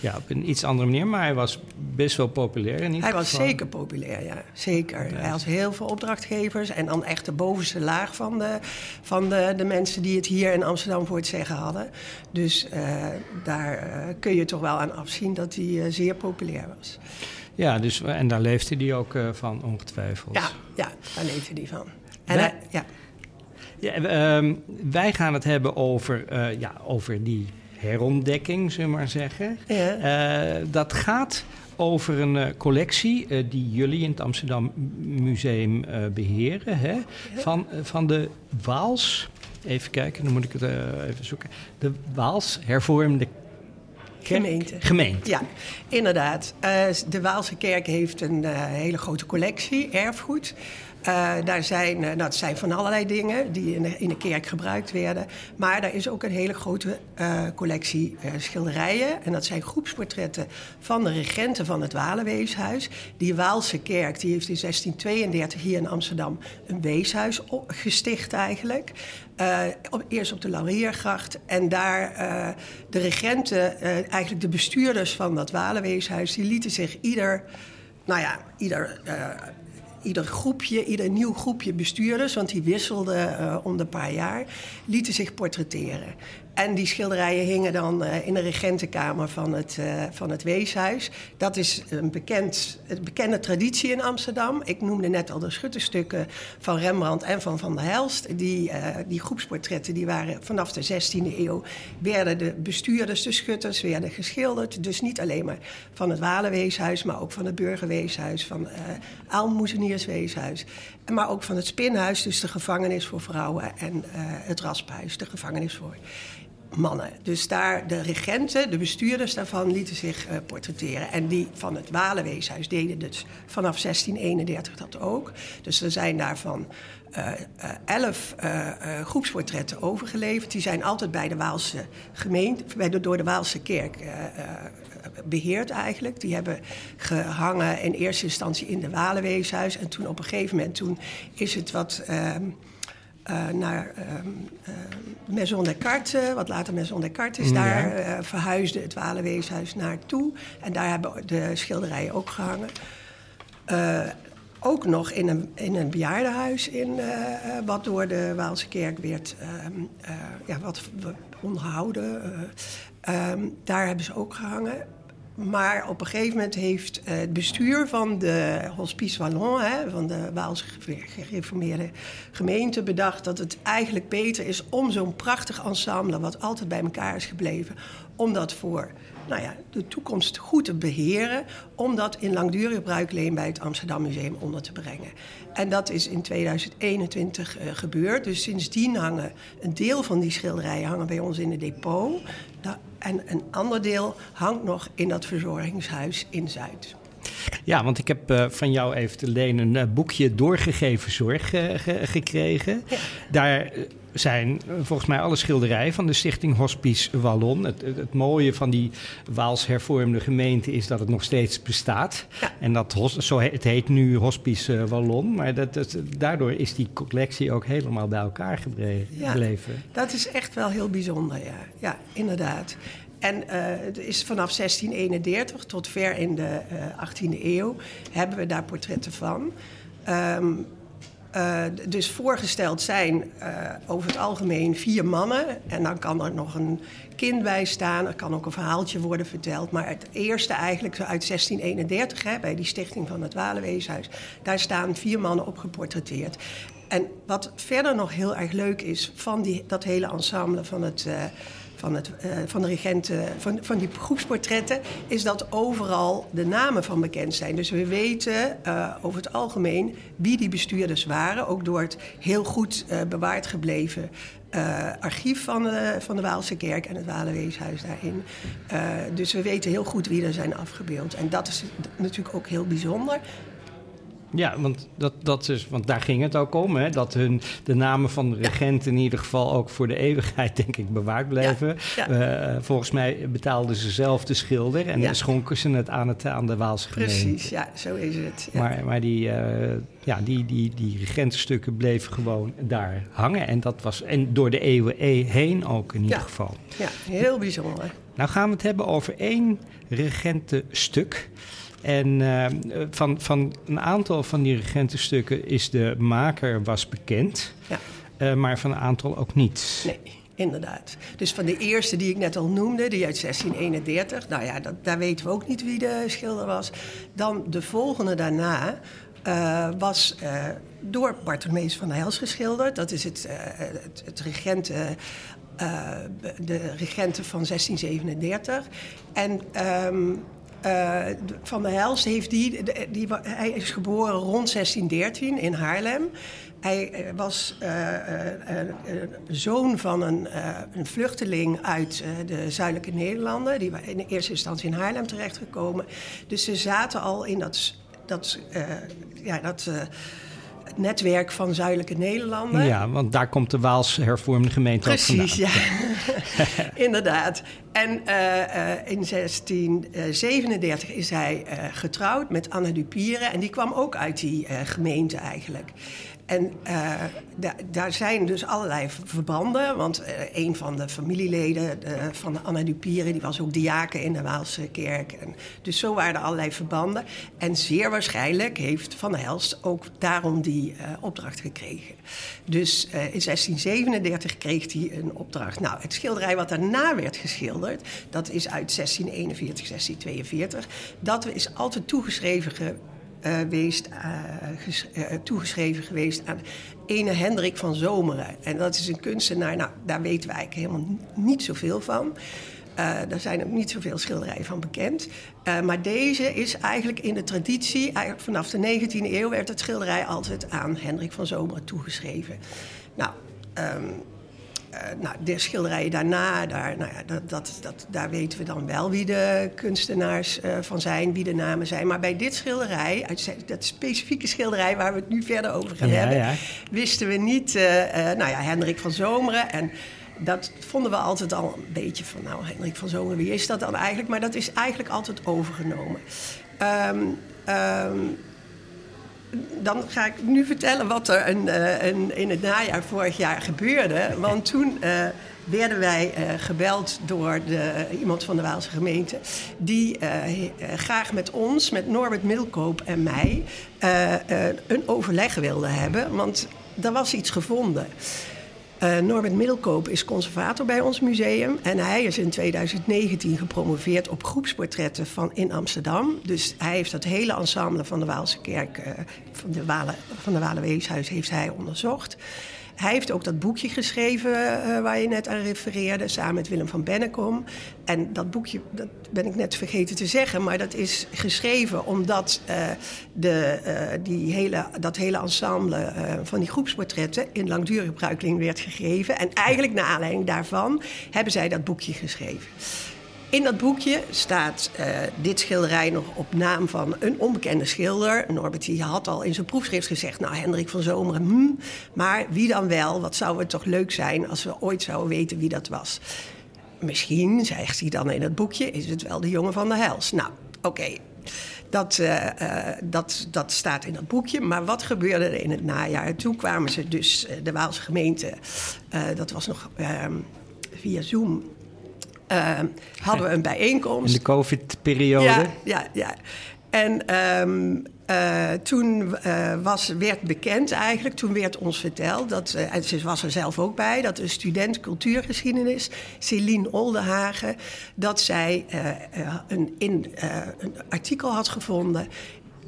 ja, op een iets andere manier, maar hij was best wel populair. In hij was zeker populair, ja. Zeker. Hij had heel veel opdrachtgevers en dan echt de bovenste laag van de, van de, de mensen die het hier in Amsterdam voor het zeggen hadden. Dus uh, daar kun je toch wel aan afzien dat hij zeer populair was. Ja, dus, en daar leefde hij ook van, ongetwijfeld. Ja, ja daar leefde hij van. En ja. Ja, ehm, wij gaan het hebben over, uh, ja, over die herontdekking, zullen we maar zeggen. Ja. Uh, dat gaat over een uh, collectie die jullie in het Amsterdam Museum beheren. Hè? Van, van de Waals. Even kijken, dan moet ik het even zoeken. De Waals hervormde Gemeente. Gemeente. Ja, inderdaad. de Waalse kerk heeft een hele grote collectie, erfgoed. Uh, daar zijn, uh, nou, zijn van allerlei dingen die in de, in de kerk gebruikt werden. Maar daar is ook een hele grote uh, collectie schilderijen. En dat zijn groepsportretten van de regenten van het Walenweeshuis. Die Waalse kerk die heeft in 1632 hier in Amsterdam een weeshuis gesticht eigenlijk. Op, eerst op de Lauriergracht. En daar de regenten, eigenlijk de bestuurders van dat Walenweeshuis... die lieten zich ieder nou ja, ieder ieder groepje, ieder nieuw groepje bestuurders, want die wisselden uh, om de paar jaar, lieten zich portretteren. En die schilderijen hingen dan uh, in de regentenkamer van het, uh, van het weeshuis. Dat is een, bekend, een bekende traditie in Amsterdam. Ik noemde net al de schutterstukken van Rembrandt en van Van der Helst. Die, uh, die groepsportretten die waren vanaf de 16e eeuw... werden de bestuurders, de schutters, werden geschilderd. Dus niet alleen maar van het Walenweeshuis... maar ook van het Burgerweeshuis, van uh, Aalmoezeniersweeshuis... maar ook van het Spinhuis, dus de gevangenis voor vrouwen... en het Rasphuis, de gevangenis voor mannen. Dus daar de regenten, de bestuurders daarvan, lieten zich uh, portretteren. En die van het Walenweeshuis deden dus vanaf 1631 dat ook. Dus er zijn daarvan uh, uh, elf groepsportretten overgeleverd. Die zijn altijd bij de Waalse gemeente, bij door de Waalse kerk beheerd eigenlijk. Die hebben gehangen in eerste instantie in de Walenweeshuis. En toen op een gegeven moment toen is het wat... Uh, naar um, uh, Maison Descartes, wat later Maison Descartes is. Daar uh, verhuisde het Walenweeshuis naartoe. En daar hebben de schilderijen ook gehangen. ook nog in een, in een bejaardenhuis, in, wat door de Waalse kerk werd ehm, ja, wat onderhouden. Um, daar hebben ze ook gehangen. Maar op een gegeven moment heeft eh, het bestuur van de Hospice Wallon, hè, van de Waalse gereformeerde gemeente, bedacht dat het eigenlijk beter is om zo'n prachtig ensemble, wat altijd bij elkaar is gebleven, om dat voor nou ja, de toekomst goed te beheren, om dat in langdurig bruikleen bij het Amsterdam Museum onder te brengen. En dat is in 2021 uh, eh, gebeurd. Dus sindsdien hangen een deel van die schilderijen hangen bij ons in het depot. En een ander deel hangt nog in dat verzorgingshuis in Zuid. Ja, want ik heb uh, van jou even te lenen een uh, boekje doorgegeven zorg uh, ge gekregen. Ja. Daar zijn volgens mij alle schilderijen van de Stichting Hospice Wallon. Het, het, mooie van die Waals hervormde gemeente is dat het nog steeds bestaat. Ja. En dat, zo, het heet nu Hospice Wallon, maar dat, dat, daardoor is die collectie ook helemaal bij elkaar gebleven. Ja, dat is echt wel heel bijzonder, ja. Ja, inderdaad. En uh, het is vanaf 1631 tot ver in de uh, 18e eeuw hebben we daar portretten van. Um, uh, dus voorgesteld zijn uh, over het algemeen vier mannen. En dan kan er nog een kind bij staan. Er kan ook een verhaaltje worden verteld. Maar het eerste eigenlijk uit 1631, hè, bij die stichting van het Walenweeshuis... daar staan vier mannen op geportretteerd. En wat verder nog heel erg leuk is van die, dat hele ensemble van het... Uh, van, het, van de regenten, van, van die groepsportretten, is dat overal de namen van bekend zijn. Dus we weten over het algemeen wie die bestuurders waren, ook door het heel goed bewaard gebleven archief van de, van de Waalse Kerk en het Walenweeshuis daarin. Dus we weten heel goed wie er zijn afgebeeld. En dat is natuurlijk ook heel bijzonder. Ja, want, dat, dat is, want daar ging het ook om. Hè? Dat hun, de namen van de regenten in ieder geval ook voor de eeuwigheid, denk ik, bewaard bleven. Uh, volgens mij betaalden ze zelf de schilder en schonken ze het aan, het aan de Waalse gemeente. Precies, ja, zo is het. Maar, maar die, uh, ja, die, die, die regentenstukken bleven gewoon daar hangen. En dat was en door de eeuwen e-, heen ook in ieder geval. Ja, heel bijzonder. Nou gaan we het hebben over één regentenstuk. En uh, van, van een aantal van die regentenstukken is de maker was bekend, ja. uh, maar van een aantal ook niet. Nee, inderdaad. Dus van de eerste die ik net al noemde, die uit 1631, nou ja, dat, daar weten we ook niet wie de schilder was. Dan de volgende daarna uh, was door Bartolomeus van der Hels geschilderd. Dat is het, het, het regent. de regenten van 1637. En um, uh, van der Helst heeft die, die, hij is geboren rond 1613 in Haarlem. Hij eh, was uh, zoon van een, een, vluchteling uit de zuidelijke Nederlanden. Die in eerste instantie in Haarlem terechtgekomen. Dus ze zaten al in dat, dat, ja, dat netwerk van zuidelijke Nederlanden. Ja, want daar komt de Waals hervormde gemeente Precies, ja. Inderdaad. En uh, uh, in 1637 is hij getrouwd met Anna Dupieren. En die kwam ook uit die gemeente eigenlijk. En uh, daar zijn dus allerlei verbanden. Want uh, een van de familieleden uh, van Anna Dupieren... die was ook diaken in de Waalse kerk. En dus zo waren er allerlei verbanden. En zeer waarschijnlijk heeft Van Helst ook daarom die opdracht gekregen. Dus in 1637 kreeg hij een opdracht. Nou, het schilderij wat daarna werd geschilderd... dat is uit 1641, 1642. Dat is altijd toegeschreven uh, uh, toegeschreven geweest aan ene Hendrik van Zomeren. En dat is een kunstenaar, nou, daar weten we eigenlijk helemaal niet zoveel van. daar zijn ook niet zoveel schilderijen van bekend. maar deze is eigenlijk in de traditie, eigenlijk vanaf de 19e eeuw werd het schilderij altijd aan Hendrik van Zomeren toegeschreven. Nou, uh, nou, de schilderijen daarna, daar, nou ja, dat, dat, dat, daar weten we dan wel wie de kunstenaars uh, van zijn, wie de namen zijn. Maar bij dit schilderij, uit dat specifieke schilderij waar we het nu verder over gaan ja, hebben, ja. wisten we niet, uh, nou ja, Hendrik van Zomeren. En dat vonden we altijd al een beetje van, nou, Hendrik van Zomeren, wie is dat dan eigenlijk? Maar dat is eigenlijk altijd overgenomen. Um, um, dan ga ik nu vertellen wat er uh, een, in het najaar vorig jaar gebeurde. Want toen uh, werden wij uh, gebeld door de, iemand van de Waalse gemeente... die graag met ons, met Norbert Milkoop en mij... een overleg wilde hebben, want er was iets gevonden... Uh, Norbert Middelkoop is conservator bij ons museum. En hij is in 2019 gepromoveerd op groepsportretten van in Amsterdam. Dus hij heeft dat hele ensemble van de Waalse Kerk, uh, van de, Walen, van de Walenweeshuis, heeft hij onderzocht. Hij heeft ook dat boekje geschreven uh, waar je net aan refereerde, samen met Willem van Bennekom. En dat boekje, dat ben ik net vergeten te zeggen, maar dat is geschreven omdat uh, de, uh, die hele, dat hele ensemble van die groepsportretten in langdurige bruikling werd gegeven. En eigenlijk naar aanleiding daarvan hebben zij dat boekje geschreven. In dat boekje staat uh, dit schilderij nog op naam van een onbekende schilder. Norbert die had al in zijn proefschrift gezegd... nou, Hendrik van Zomeren, hmm, maar wie dan wel? Wat zou het toch leuk zijn als we ooit zouden weten wie dat was? Misschien, zegt hij dan in het boekje, is het wel de jongen van de Hels. Nou, oké. Dat, uh, uh, dat, dat staat in dat boekje. Maar wat gebeurde er in het najaar? Toen kwamen ze dus, de Waalse gemeente, dat was nog ehm, via Zoom uh, hadden we een bijeenkomst. In de COVID-periode? Ja, ja, ja. En um, uh, toen uh, was, werd bekend eigenlijk, toen werd ons verteld, dat, uh, en ze was er zelf ook bij, dat een student cultuurgeschiedenis, Celine Oldenhagen, dat zij een, in, een artikel had gevonden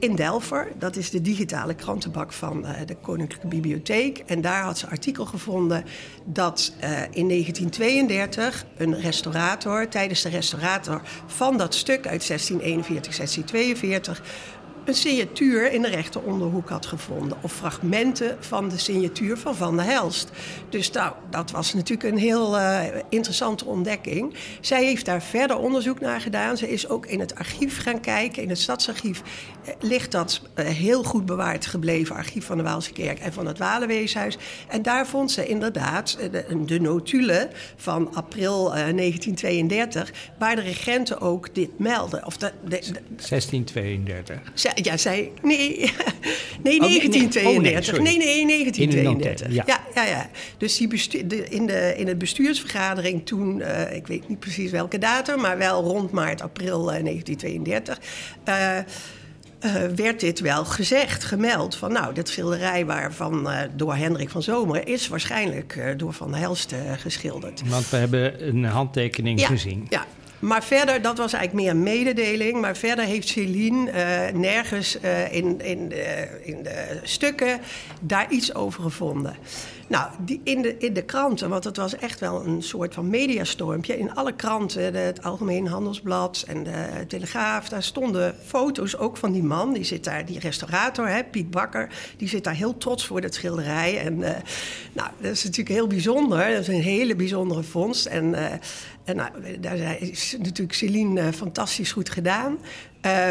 in Delver. Dat is de digitale krantenbak van uh, de Koninklijke Bibliotheek. En daar had ze artikel gevonden dat uh, in 1932 een restaurator, tijdens de restaurator van dat stuk uit 1641, 1642 een signatuur in de rechter onderhoek had gevonden. Of fragmenten van de signatuur van Van der Helst. Dus nou, dat was natuurlijk een heel uh, interessante ontdekking. Zij heeft daar verder onderzoek naar gedaan. Ze is ook in het archief gaan kijken. In het stadsarchief uh, ligt dat uh, heel goed bewaard gebleven archief van de Waalse Kerk en van het Walenweeshuis. En daar vond ze inderdaad de, de notulen van april 1932, waar de regenten ook dit melden. Of de, de, 1632 ja, zij. Nee, nee 1932. Oh, nee, nee, nee, 1932. Ja. ja, ja, ja. Dus die de, in, de, in het bestuursvergadering toen, uh, ik weet niet precies welke datum, maar wel rond maart, april uh, 1932. Uh, uh, werd dit wel gezegd, gemeld. Van nou, dit schilderij waarvan uh, door Hendrik van Zomer is waarschijnlijk uh, door Van Helst geschilderd. Want we hebben een handtekening ja, gezien. Ja, maar verder, dat was eigenlijk meer een mededeling. Maar verder heeft Celine uh, nergens uh, in, in, de, in de stukken daar iets over gevonden. Nou, die, in, de, in de kranten, want het was echt wel een soort van mediastormpje. In alle kranten, het Algemeen Handelsblad en de Telegraaf, daar stonden foto's ook van die man. Die zit daar, die restaurator, hè, Piet Bakker, die zit daar heel trots voor dat schilderij. En uh, nou, dat is natuurlijk heel bijzonder. Dat is een hele bijzondere vondst. En, nou, daar is natuurlijk Celine uh, fantastisch goed gedaan.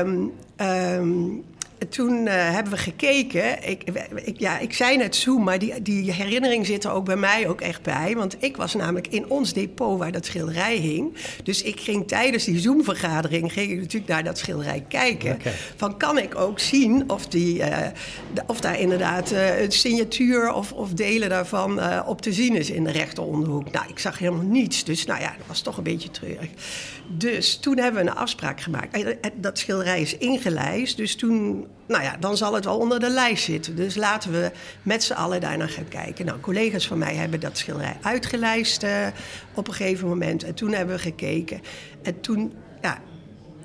Um, um, toen uh, hebben we gekeken. Ik, ik, ja, ik zei net Zoom, maar die, die herinnering zit er ook bij mij ook echt bij. Want ik was namelijk in ons depot waar dat schilderij hing. Dus ik ging tijdens die Zoom-vergadering ging ik natuurlijk naar dat schilderij kijken. Okay. Van kan ik ook zien of, die, uh, de, of daar inderdaad uh, een signatuur of, of delen daarvan op te zien is in de rechteronderhoek. Nou, ik zag helemaal niets. Dus nou ja, dat was toch een beetje treurig. Dus toen hebben we een afspraak gemaakt. Dat schilderij is ingelijst. Dus toen nou ja, dan zal het wel onder de lijst zitten. Dus laten we met z'n allen daarna gaan kijken. Nou, collega's van mij hebben dat schilderij uitgelijst uh, op een gegeven moment. En toen hebben we gekeken. En toen, ja,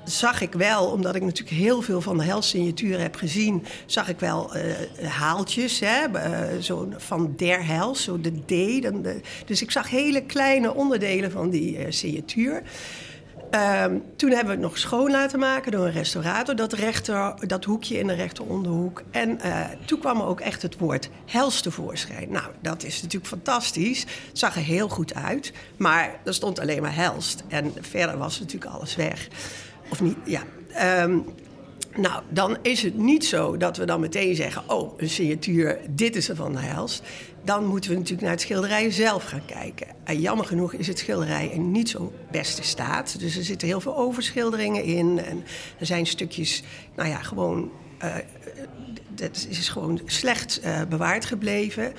zag ik wel, omdat ik natuurlijk heel veel van de helsignatuur heb gezien, zag ik wel uh, haaltjes, hè, uh, van der hels, zo de D. Dan de, dus ik zag hele kleine onderdelen van die signatuur. Um, toen hebben we het nog schoon laten maken door een restaurator, dat, rechter, dat hoekje in de rechteronderhoek. En uh, toen kwam er ook echt het woord hels tevoorschijn. Nou, dat is natuurlijk fantastisch. Het zag er heel goed uit, maar er stond alleen maar helst. En verder was natuurlijk alles weg. Of niet, ja. Um, nou, dan is het niet zo dat we dan meteen zeggen: Oh, een signatuur, dit is er van de helst dan moeten we natuurlijk naar het schilderij zelf gaan kijken. En jammer genoeg is het schilderij in niet zo'n beste staat. Dus er zitten heel veel overschilderingen in. En er zijn stukjes, nou ja, gewoon. Uh, dat is gewoon slecht uh, bewaard gebleven.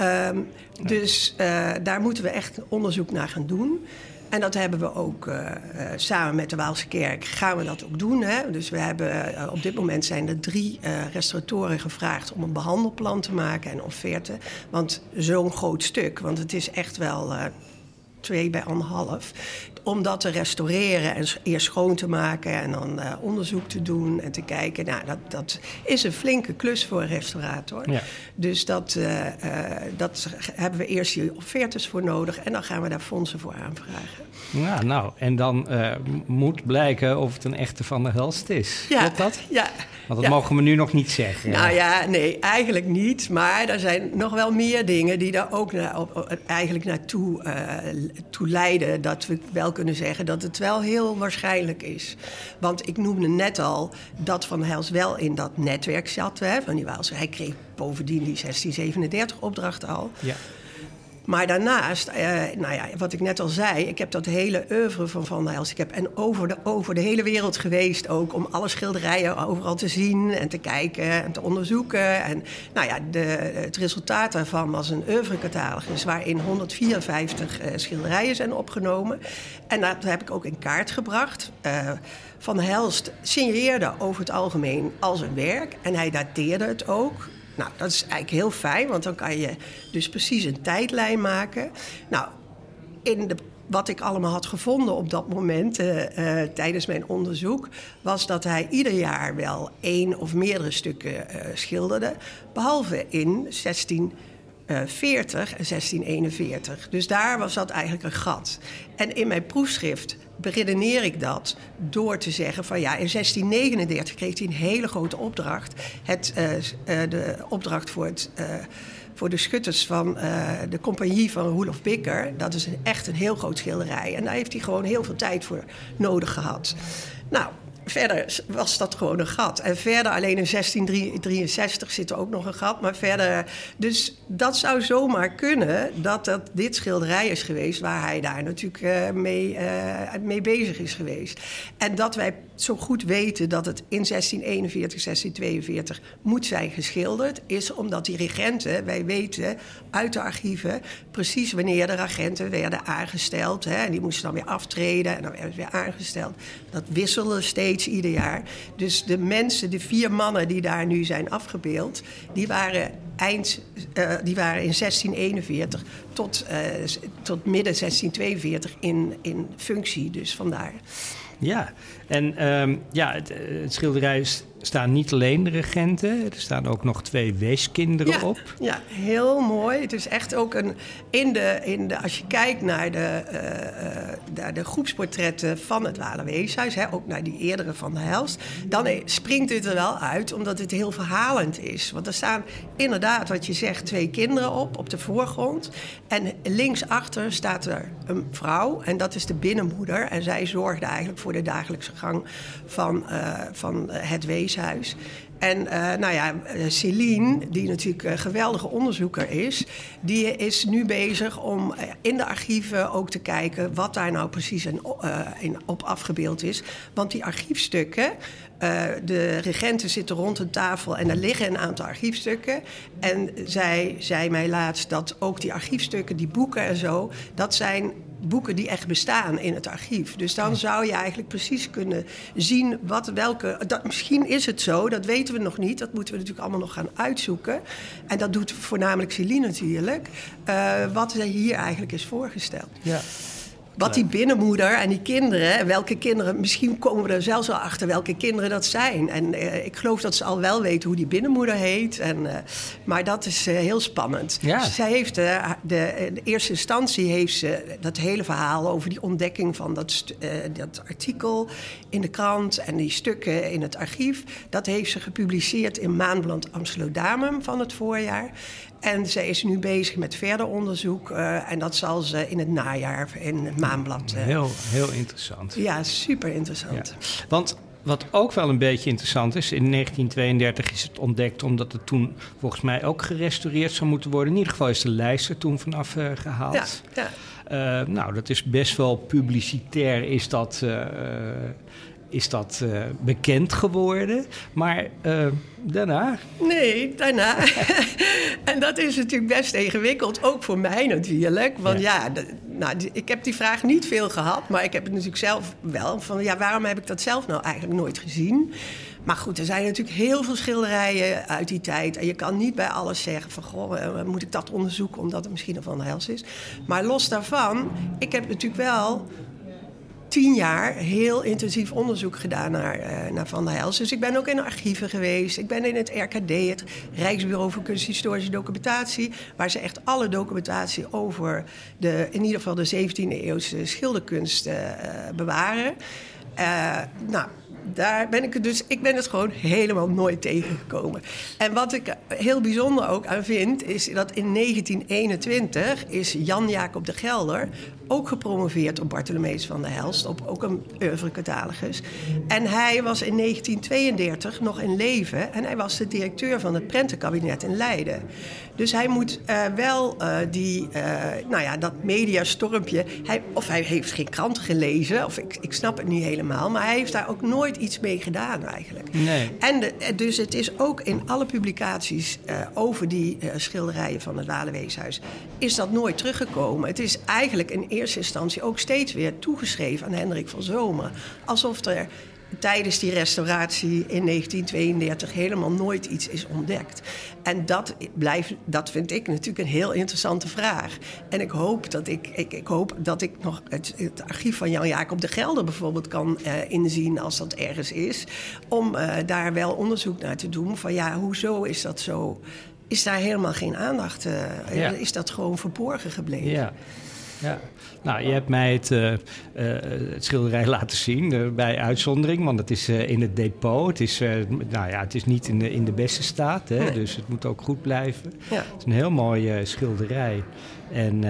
Um, dus uh, daar moeten we echt onderzoek naar gaan doen. En dat hebben we ook uh, samen met de Waalse Kerk gaan we dat ook doen. Hè? Dus we hebben uh, op dit moment zijn er drie restauratoren gevraagd om een behandelplan te maken en offerte. Want zo'n groot stuk, want het is echt wel twee bij anderhalf. Om dat te restaureren en eerst schoon te maken en dan uh, onderzoek te doen en te kijken. Nou, dat, dat is een flinke klus voor een restaurator. Ja. Dus dat, uh, uh, dat hebben we eerst die offertes voor nodig en dan gaan we daar fondsen voor aanvragen. Ja, nou, en dan moet blijken of het een echte Van der Helst is. Ja, Klopt dat? Ja. Want dat ja. mogen we nu nog niet zeggen. Nou ja, nee, eigenlijk niet. Maar er zijn nog wel meer dingen die daar ook naar, op, eigenlijk naartoe toe leiden. Dat we wel kunnen zeggen dat het wel heel waarschijnlijk is. Want ik noemde net al dat Van Hels wel in dat netwerk zat. Hè, van die Waalse. Hij kreeg bovendien die 1637 opdracht al. Ja. Maar daarnaast, eh, nou ja, wat ik net al zei, ik heb dat hele oeuvre van Van Hels. Ik heb en over de, over de hele wereld geweest ook om alle schilderijen overal te zien en te kijken en te onderzoeken. En nou ja, de, het resultaat daarvan was een oeuvrecatalogus waarin 154 uh, schilderijen zijn opgenomen. En dat heb ik ook in kaart gebracht. Uh, van Helst signaleerde over het algemeen als een werk en hij dateerde het ook. Nou, dat is eigenlijk heel fijn, want dan kan je dus precies een tijdlijn maken. Nou, in de wat ik allemaal had gevonden op dat moment uh, uh, tijdens mijn onderzoek, was dat hij ieder jaar wel één of meerdere stukken uh, schilderde, behalve in 1640 en 1641. Dus daar was dat eigenlijk een gat. En in mijn proefschrift beredeneer ik dat door te zeggen van ja, in 1639 kreeg hij een hele grote opdracht. Het, de opdracht voor het voor de schutters van de compagnie van Roelof Bikker. Dat is echt een heel groot schilderij. En daar heeft hij gewoon heel veel tijd voor nodig gehad. Nou, verder was dat gewoon een gat. En verder, alleen in 1663 zit ook nog een gat. Maar verder, dus dat zou zomaar kunnen dat dat dit schilderij is geweest... waar hij daar natuurlijk uh, mee, uh, mee bezig is geweest. En dat wij zo goed weten dat het in 1641, 1642 moet zijn geschilderd... is omdat die regenten, wij weten uit de archieven... precies wanneer de regenten werden aangesteld. Hè, en die moesten dan weer aftreden en dan werden ze weer aangesteld. Dat wisselde steeds ieder jaar. Dus de mensen, de vier mannen die daar nu zijn afgebeeld... die waren eind, uh, die waren in 1641 tot, uh, tot midden 1642 in, in functie. Dus vandaar. Ja, en um, ja, het, het schilderij is staan niet alleen de regenten, er staan ook nog twee weeskinderen ja, op. Ja, heel mooi. Het is echt ook een. In de, in de, als je kijkt naar de, uh, naar de groepsportretten van het Walenweeshuis, hè, ook naar die eerdere van de Helst, dan springt dit er wel uit, omdat het heel verhalend is. Want er staan inderdaad, wat je zegt, twee kinderen op, op de voorgrond. En linksachter staat er een vrouw, en dat is de binnenmoeder. En zij zorgde eigenlijk voor de dagelijkse gang van, uh, van het En uh, nou ja, Celine, die natuurlijk een geweldige onderzoeker is, die is nu bezig om in de archieven ook te kijken wat daar nou precies in, op afgebeeld is. Want die archiefstukken, de regenten zitten rond een tafel en er liggen een aantal archiefstukken. En zij zei mij laatst dat ook die archiefstukken, die boeken en zo, dat zijn boeken die echt bestaan in het archief. Dus dan zou je eigenlijk precies kunnen zien wat, welke. Dat, misschien is het zo, dat weten we nog niet. Dat moeten we natuurlijk allemaal nog gaan uitzoeken. En dat doet voornamelijk Celine natuurlijk. Uh, wat er hier eigenlijk is voorgesteld. Ja. Wat die binnenmoeder en die kinderen, welke kinderen, misschien komen we er zelfs wel achter welke kinderen dat zijn. En uh, ik geloof dat ze al wel weten hoe die binnenmoeder heet. En, uh, maar dat is uh, heel spannend. Ja. Zij heeft de, de, de, eerste instantie heeft ze dat hele verhaal over die ontdekking van dat, dat artikel in de krant en die stukken in het archief. Dat heeft ze gepubliceerd in Maanblad Amsterdam van het voorjaar. En ze is nu bezig met verder onderzoek. Uh, en dat zal ze in het najaar in het maanblad. Uh, heel, heel interessant. Ja, super interessant. Ja. Want wat ook wel een beetje interessant is, in 1932 is het ontdekt omdat het toen volgens mij ook gerestaureerd zou moeten worden. In ieder geval is de lijst er toen vanaf uh, gehaald. Ja, ja. Uh, nou, dat is best wel publicitair, is dat, uh, is dat uh, bekend geworden. Maar daarna? Nee, daarna. en dat is natuurlijk best ingewikkeld, ook voor mij natuurlijk. Want ja, ja nou, ik heb die vraag niet veel gehad, maar ik heb het natuurlijk zelf wel. Van ja, waarom heb ik dat zelf nou eigenlijk nooit gezien? Maar goed, er zijn natuurlijk heel veel schilderijen uit die tijd. En je kan niet bij alles zeggen van... goh, moet ik dat onderzoeken omdat het misschien een van hels is. Maar los daarvan, ik heb natuurlijk wel tien jaar heel intensief onderzoek gedaan naar, uh, naar Van der Hels. Dus ik ben ook in archieven geweest. Ik ben in het RKD, het Rijksbureau voor Kunsthistorische Documentatie... waar ze echt alle documentatie over de, in ieder geval de 17e eeuwse schilderkunst uh, bewaren. Uh, nou, daar ben ik het dus, ik ben het gewoon helemaal nooit tegengekomen. En wat ik heel bijzonder ook aan vind, is dat in 1921 is Jan Jacob de Gelder ook gepromoveerd op Bartholomeus van der Helst, op ook een oeuvre-catalogus. En hij was in 1932 nog in leven en hij was de directeur van het prentenkabinet in Leiden. Dus hij moet uh, wel uh, die, uh, nou ja, dat mediastormpje. Hij, of hij heeft geen kranten gelezen, of ik, ik snap het niet helemaal. Maar hij heeft daar ook nooit iets mee gedaan eigenlijk. Nee. En de, dus het is ook in alle publicaties over die schilderijen van het Walenweeshuis... is dat nooit teruggekomen. Het is eigenlijk in eerste instantie ook steeds weer toegeschreven aan Hendrik van Zomer. Alsof er tijdens die restauratie in 1932 helemaal nooit iets is ontdekt. En dat, blijft, dat vind ik natuurlijk een heel interessante vraag. En ik hoop dat ik, ik, ik, hoop dat ik nog het, het archief van Jan-Jacob de Gelder bijvoorbeeld kan uh, inzien als dat ergens is. Om uh, daar wel onderzoek naar te doen van ja, hoezo is dat zo? Is daar helemaal geen aandacht? Uh, ja. Is dat gewoon verborgen gebleven? Ja. Ja, nou, je hebt mij het, uh, uh, het schilderij laten zien uh, bij uitzondering, want het is in het depot. Het is, nou ja, het is niet in de, in de beste staat, hè, nee. dus het moet ook goed blijven. Ja. Het is een heel mooi schilderij. En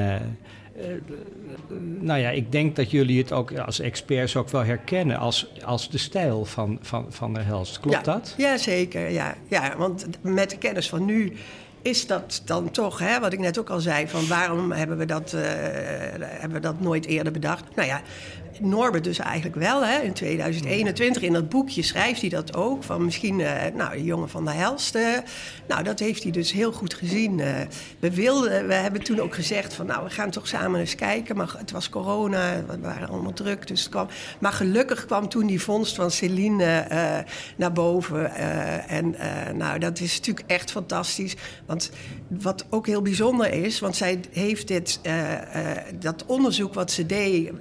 nou ja, ik denk dat jullie het ook als experts ook wel herkennen als, als de stijl van, van, van de Helst. Klopt ja. dat? Ja, zeker. Ja. ja, want met de kennis van nu is dat dan toch, hè, wat ik net ook al zei, van waarom hebben we dat, uh, hebben we dat nooit eerder bedacht? Nou ja, Norbert dus eigenlijk wel. Hè, in 2021 in dat boekje schrijft hij dat ook. Van misschien, uh, nou, de jongen van de Helst. Uh, nou, dat heeft hij dus heel goed gezien. We, wilden, we hebben toen ook gezegd van, nou, we gaan toch samen eens kijken. Maar het was corona, we waren allemaal druk. Dus het kwam. Maar gelukkig kwam toen die vondst van Celine naar boven. en nou, dat is natuurlijk echt fantastisch. Want wat ook heel bijzonder is, want zij heeft dit, dat onderzoek wat ze deed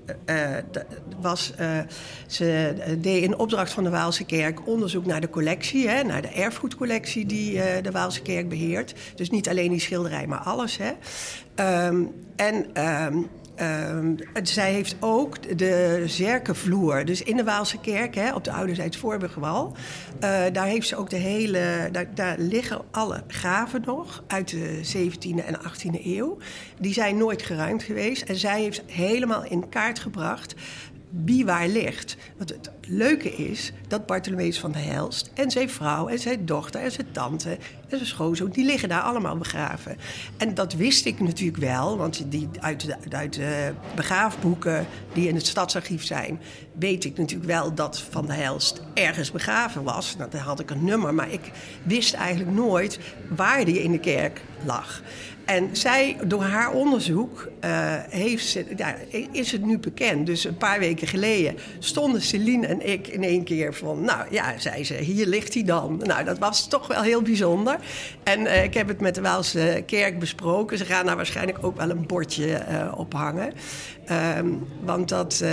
was, uh, ze deed in opdracht van de Waalse Kerk onderzoek naar de collectie, hè, naar de erfgoedcollectie die de Waalse Kerk beheert. Dus niet alleen die schilderij, maar alles. Hè. Um, en um, Um, zij heeft ook de zerkenvloer, dus in de Waalse kerk, hè, op de Ouderzijds Voorburgwal. Uh, daar heeft ze ook de hele. Daar, daar, liggen alle graven nog uit de 17e en 18e eeuw. Die zijn nooit geruimd geweest. En zij heeft helemaal in kaart gebracht wie waar ligt. Want het leuke is dat Bartholomeus van der Helst en zijn vrouw en zijn dochter en zijn tante en zijn schoonzoon, die liggen daar allemaal begraven. En dat wist ik natuurlijk wel, want die, uit, de, uit de begraafboeken die in het stadsarchief zijn, weet ik natuurlijk wel dat Van der Helst ergens begraven was. Nou, had ik een nummer, maar ik wist eigenlijk nooit waar die in de kerk lag. En zij, door haar onderzoek, uh, heeft is het nu bekend. Dus een paar weken geleden stonden Celine en ik in één keer van... Nou ja, zei ze, hier ligt hij dan. Nou, dat was toch wel heel bijzonder. En uh, ik heb het met de Waalse kerk besproken. Ze gaan daar waarschijnlijk ook wel een bordje uh, ophangen. Um, want dat...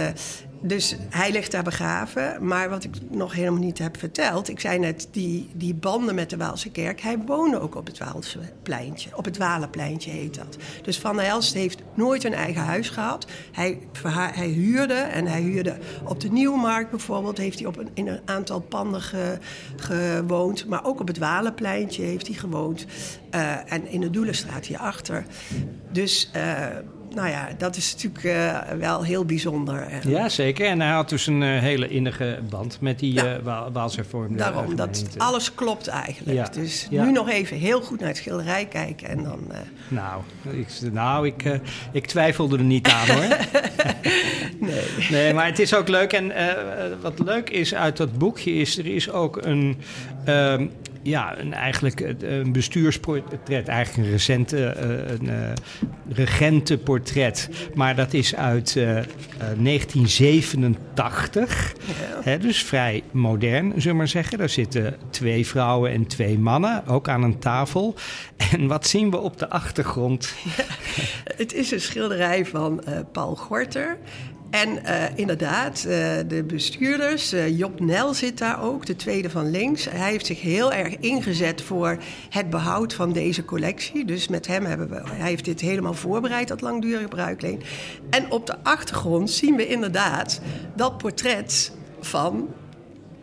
Dus hij ligt daar begraven. Maar wat ik nog helemaal niet heb verteld... ik zei net, die, die banden met de Waalse kerk... hij woonde ook op het Waalse pleintje. Op het Walenpleintje heet dat. Dus Van der Helst heeft nooit een eigen huis gehad. Hij, hij huurde en hij huurde op de Nieuwmarkt bijvoorbeeld... heeft hij op in een aantal panden ge, gewoond. Maar ook op het Walenpleintje heeft hij gewoond. Uh, en in de Doelenstraat hierachter. Dus... Uh, nou ja, dat is natuurlijk uh, wel heel bijzonder. Ja, zeker. En hij had dus een uh, hele innige band met die ja. uh, Waalshervormde Daarom, dat alles klopt eigenlijk. Ja. Dus ja. nu nog even heel goed naar het schilderij kijken en dan... Nou, ik, nou ik, ik twijfelde er niet aan hoor. nee. nee, maar het is ook leuk. En wat leuk is uit dat boekje is, er is ook een... ehm, ja, een, eigenlijk een bestuursportret, eigenlijk een recente uh, een, uh, regentenportret. Maar dat is uit uh, 1987. Ja. Hè, dus vrij modern, zullen we maar zeggen. Daar zitten twee vrouwen en twee mannen, ook aan een tafel. En wat zien we op de achtergrond? Ja, het is een schilderij van Paul Gorter. En uh, inderdaad, uh, de bestuurders, uh, Job Nel zit daar ook, de tweede van links. Hij heeft zich heel erg ingezet voor het behoud van deze collectie. Dus met hem hebben we, hij heeft dit helemaal voorbereid, dat langdurige bruikleen. En op de achtergrond zien we inderdaad dat portret van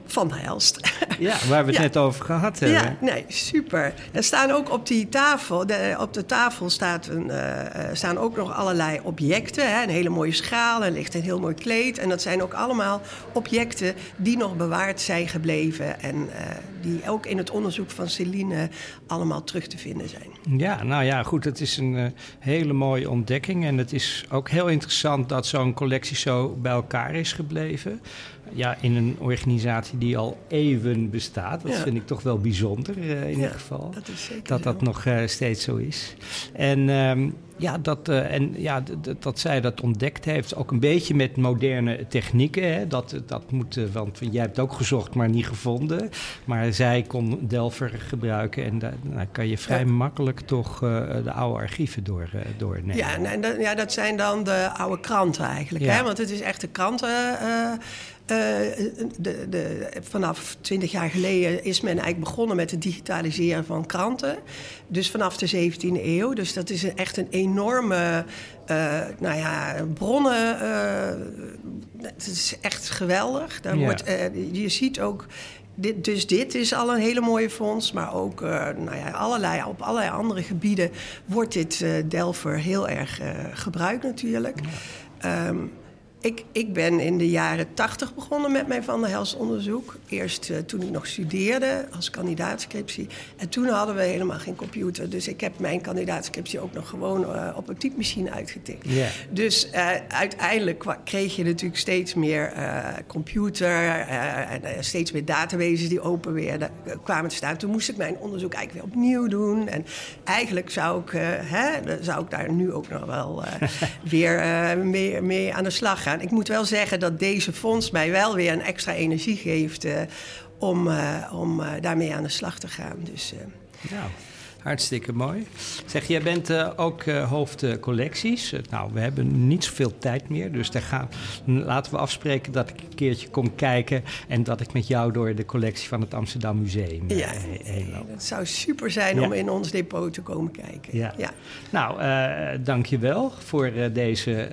van Helst. Ja, waar we het ja. net over gehad hebben. Ja, nee, super. Er staan ook op die tafel, de, op de tafel staat een, uh, staan ook nog allerlei objecten. Hè, een hele mooie schaal, er ligt een heel mooi kleed. En dat zijn ook allemaal objecten die nog bewaard zijn gebleven. En uh, die ook in het onderzoek van Celine allemaal terug te vinden zijn. Ja, nou ja, goed. Het is een uh, hele mooie ontdekking. En het is ook heel interessant dat zo'n collectie zo bij elkaar is gebleven ja, in een organisatie die al eeuwen bestaat. Dat ja. vind ik toch wel bijzonder uh, in ieder geval. Dat, is zeker dat dat nog uh, steeds zo is. En um, Ja, dat, uh, en ja, dat zij dat ontdekt heeft, ook een beetje met moderne technieken. Hè? Dat, dat moet, uh, want jij hebt ook gezocht, maar niet gevonden. Maar zij kon Delver gebruiken en daar nou, kan je vrij makkelijk toch uh, de oude archieven door, doornemen. Ja, dat, ja, dat zijn dan de oude kranten eigenlijk. Ja. Hè? Want het is echt de kranten uh, de, de, vanaf 20 jaar geleden is men eigenlijk begonnen met het digitaliseren van kranten. Dus vanaf de 17e eeuw. Dus dat is echt een enorme uh, nou ja, bronnen. het is echt geweldig. Daar ja. wordt, je ziet ook. Dit, dus dit is al een hele mooie fonds, maar ook nou ja, allerlei, op allerlei andere gebieden wordt dit Delver heel erg gebruikt natuurlijk. Ja. Um, ik, ik ben in de jaren tachtig begonnen met mijn Van der Hels onderzoek. Eerst uh, toen ik nog studeerde als kandidaatscriptie. En toen hadden we helemaal geen computer. Dus ik heb mijn kandidaatscriptie ook nog gewoon uh, op een typemachine uitgetikt. Yeah. Dus uh, uiteindelijk kreeg je natuurlijk steeds meer computer en steeds meer databases die open weer kwamen te staan. Toen moest ik mijn onderzoek eigenlijk weer opnieuw doen. En eigenlijk zou ik, hè, zou ik daar nu ook nog wel weer mee, mee aan de slag gaan. Ik moet wel zeggen dat deze fonds mij wel weer een extra energie geeft uh, om, uh, om uh, daarmee aan de slag te gaan. Dus, ja. Hartstikke mooi. Zeg, jij bent uh, ook uh, hoofd collecties. Uh, nou, we hebben niet zoveel tijd meer. Dus daar gaan, laten we afspreken dat ik een keertje kom kijken. En dat ik met jou door de collectie van het Amsterdam Museum ja, heen loop. Dat zou super zijn ja. om in ons depot te komen kijken. Ja. ja. Nou, dank je wel voor deze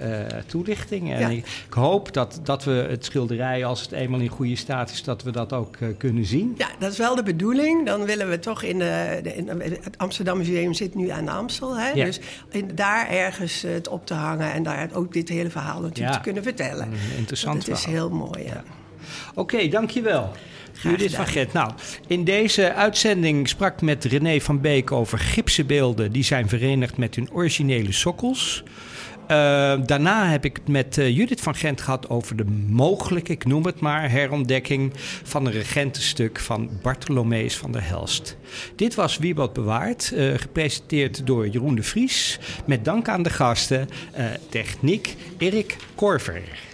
toelichting. En ja. ik, ik, hoop dat, dat we het schilderij, als het eenmaal in goede staat is, dat we dat ook kunnen zien. Ja, dat is wel de bedoeling. Dan willen we toch in, de, in het Amsterdam Museum zit nu aan de Amstel. Hè? Ja. Dus in, daar ergens het op te hangen en daar ook dit hele verhaal natuurlijk te kunnen vertellen. Interessant Het is heel mooi, ja. Oké, okay, dankjewel. Judith van Get. Nou, in deze uitzending sprak met René van Beek over gipsenbeelden die zijn verenigd met hun originele sokkels. Uh, daarna heb ik het met uh, Judith van Gent gehad over de mogelijke, ik noem het maar, herontdekking van een regentenstuk van Bartholomeus van der Helst. Dit was Wiebad Bewaard, uh, gepresenteerd door Jeroen de Vries. Met dank aan de gasten, techniek Erik Korver.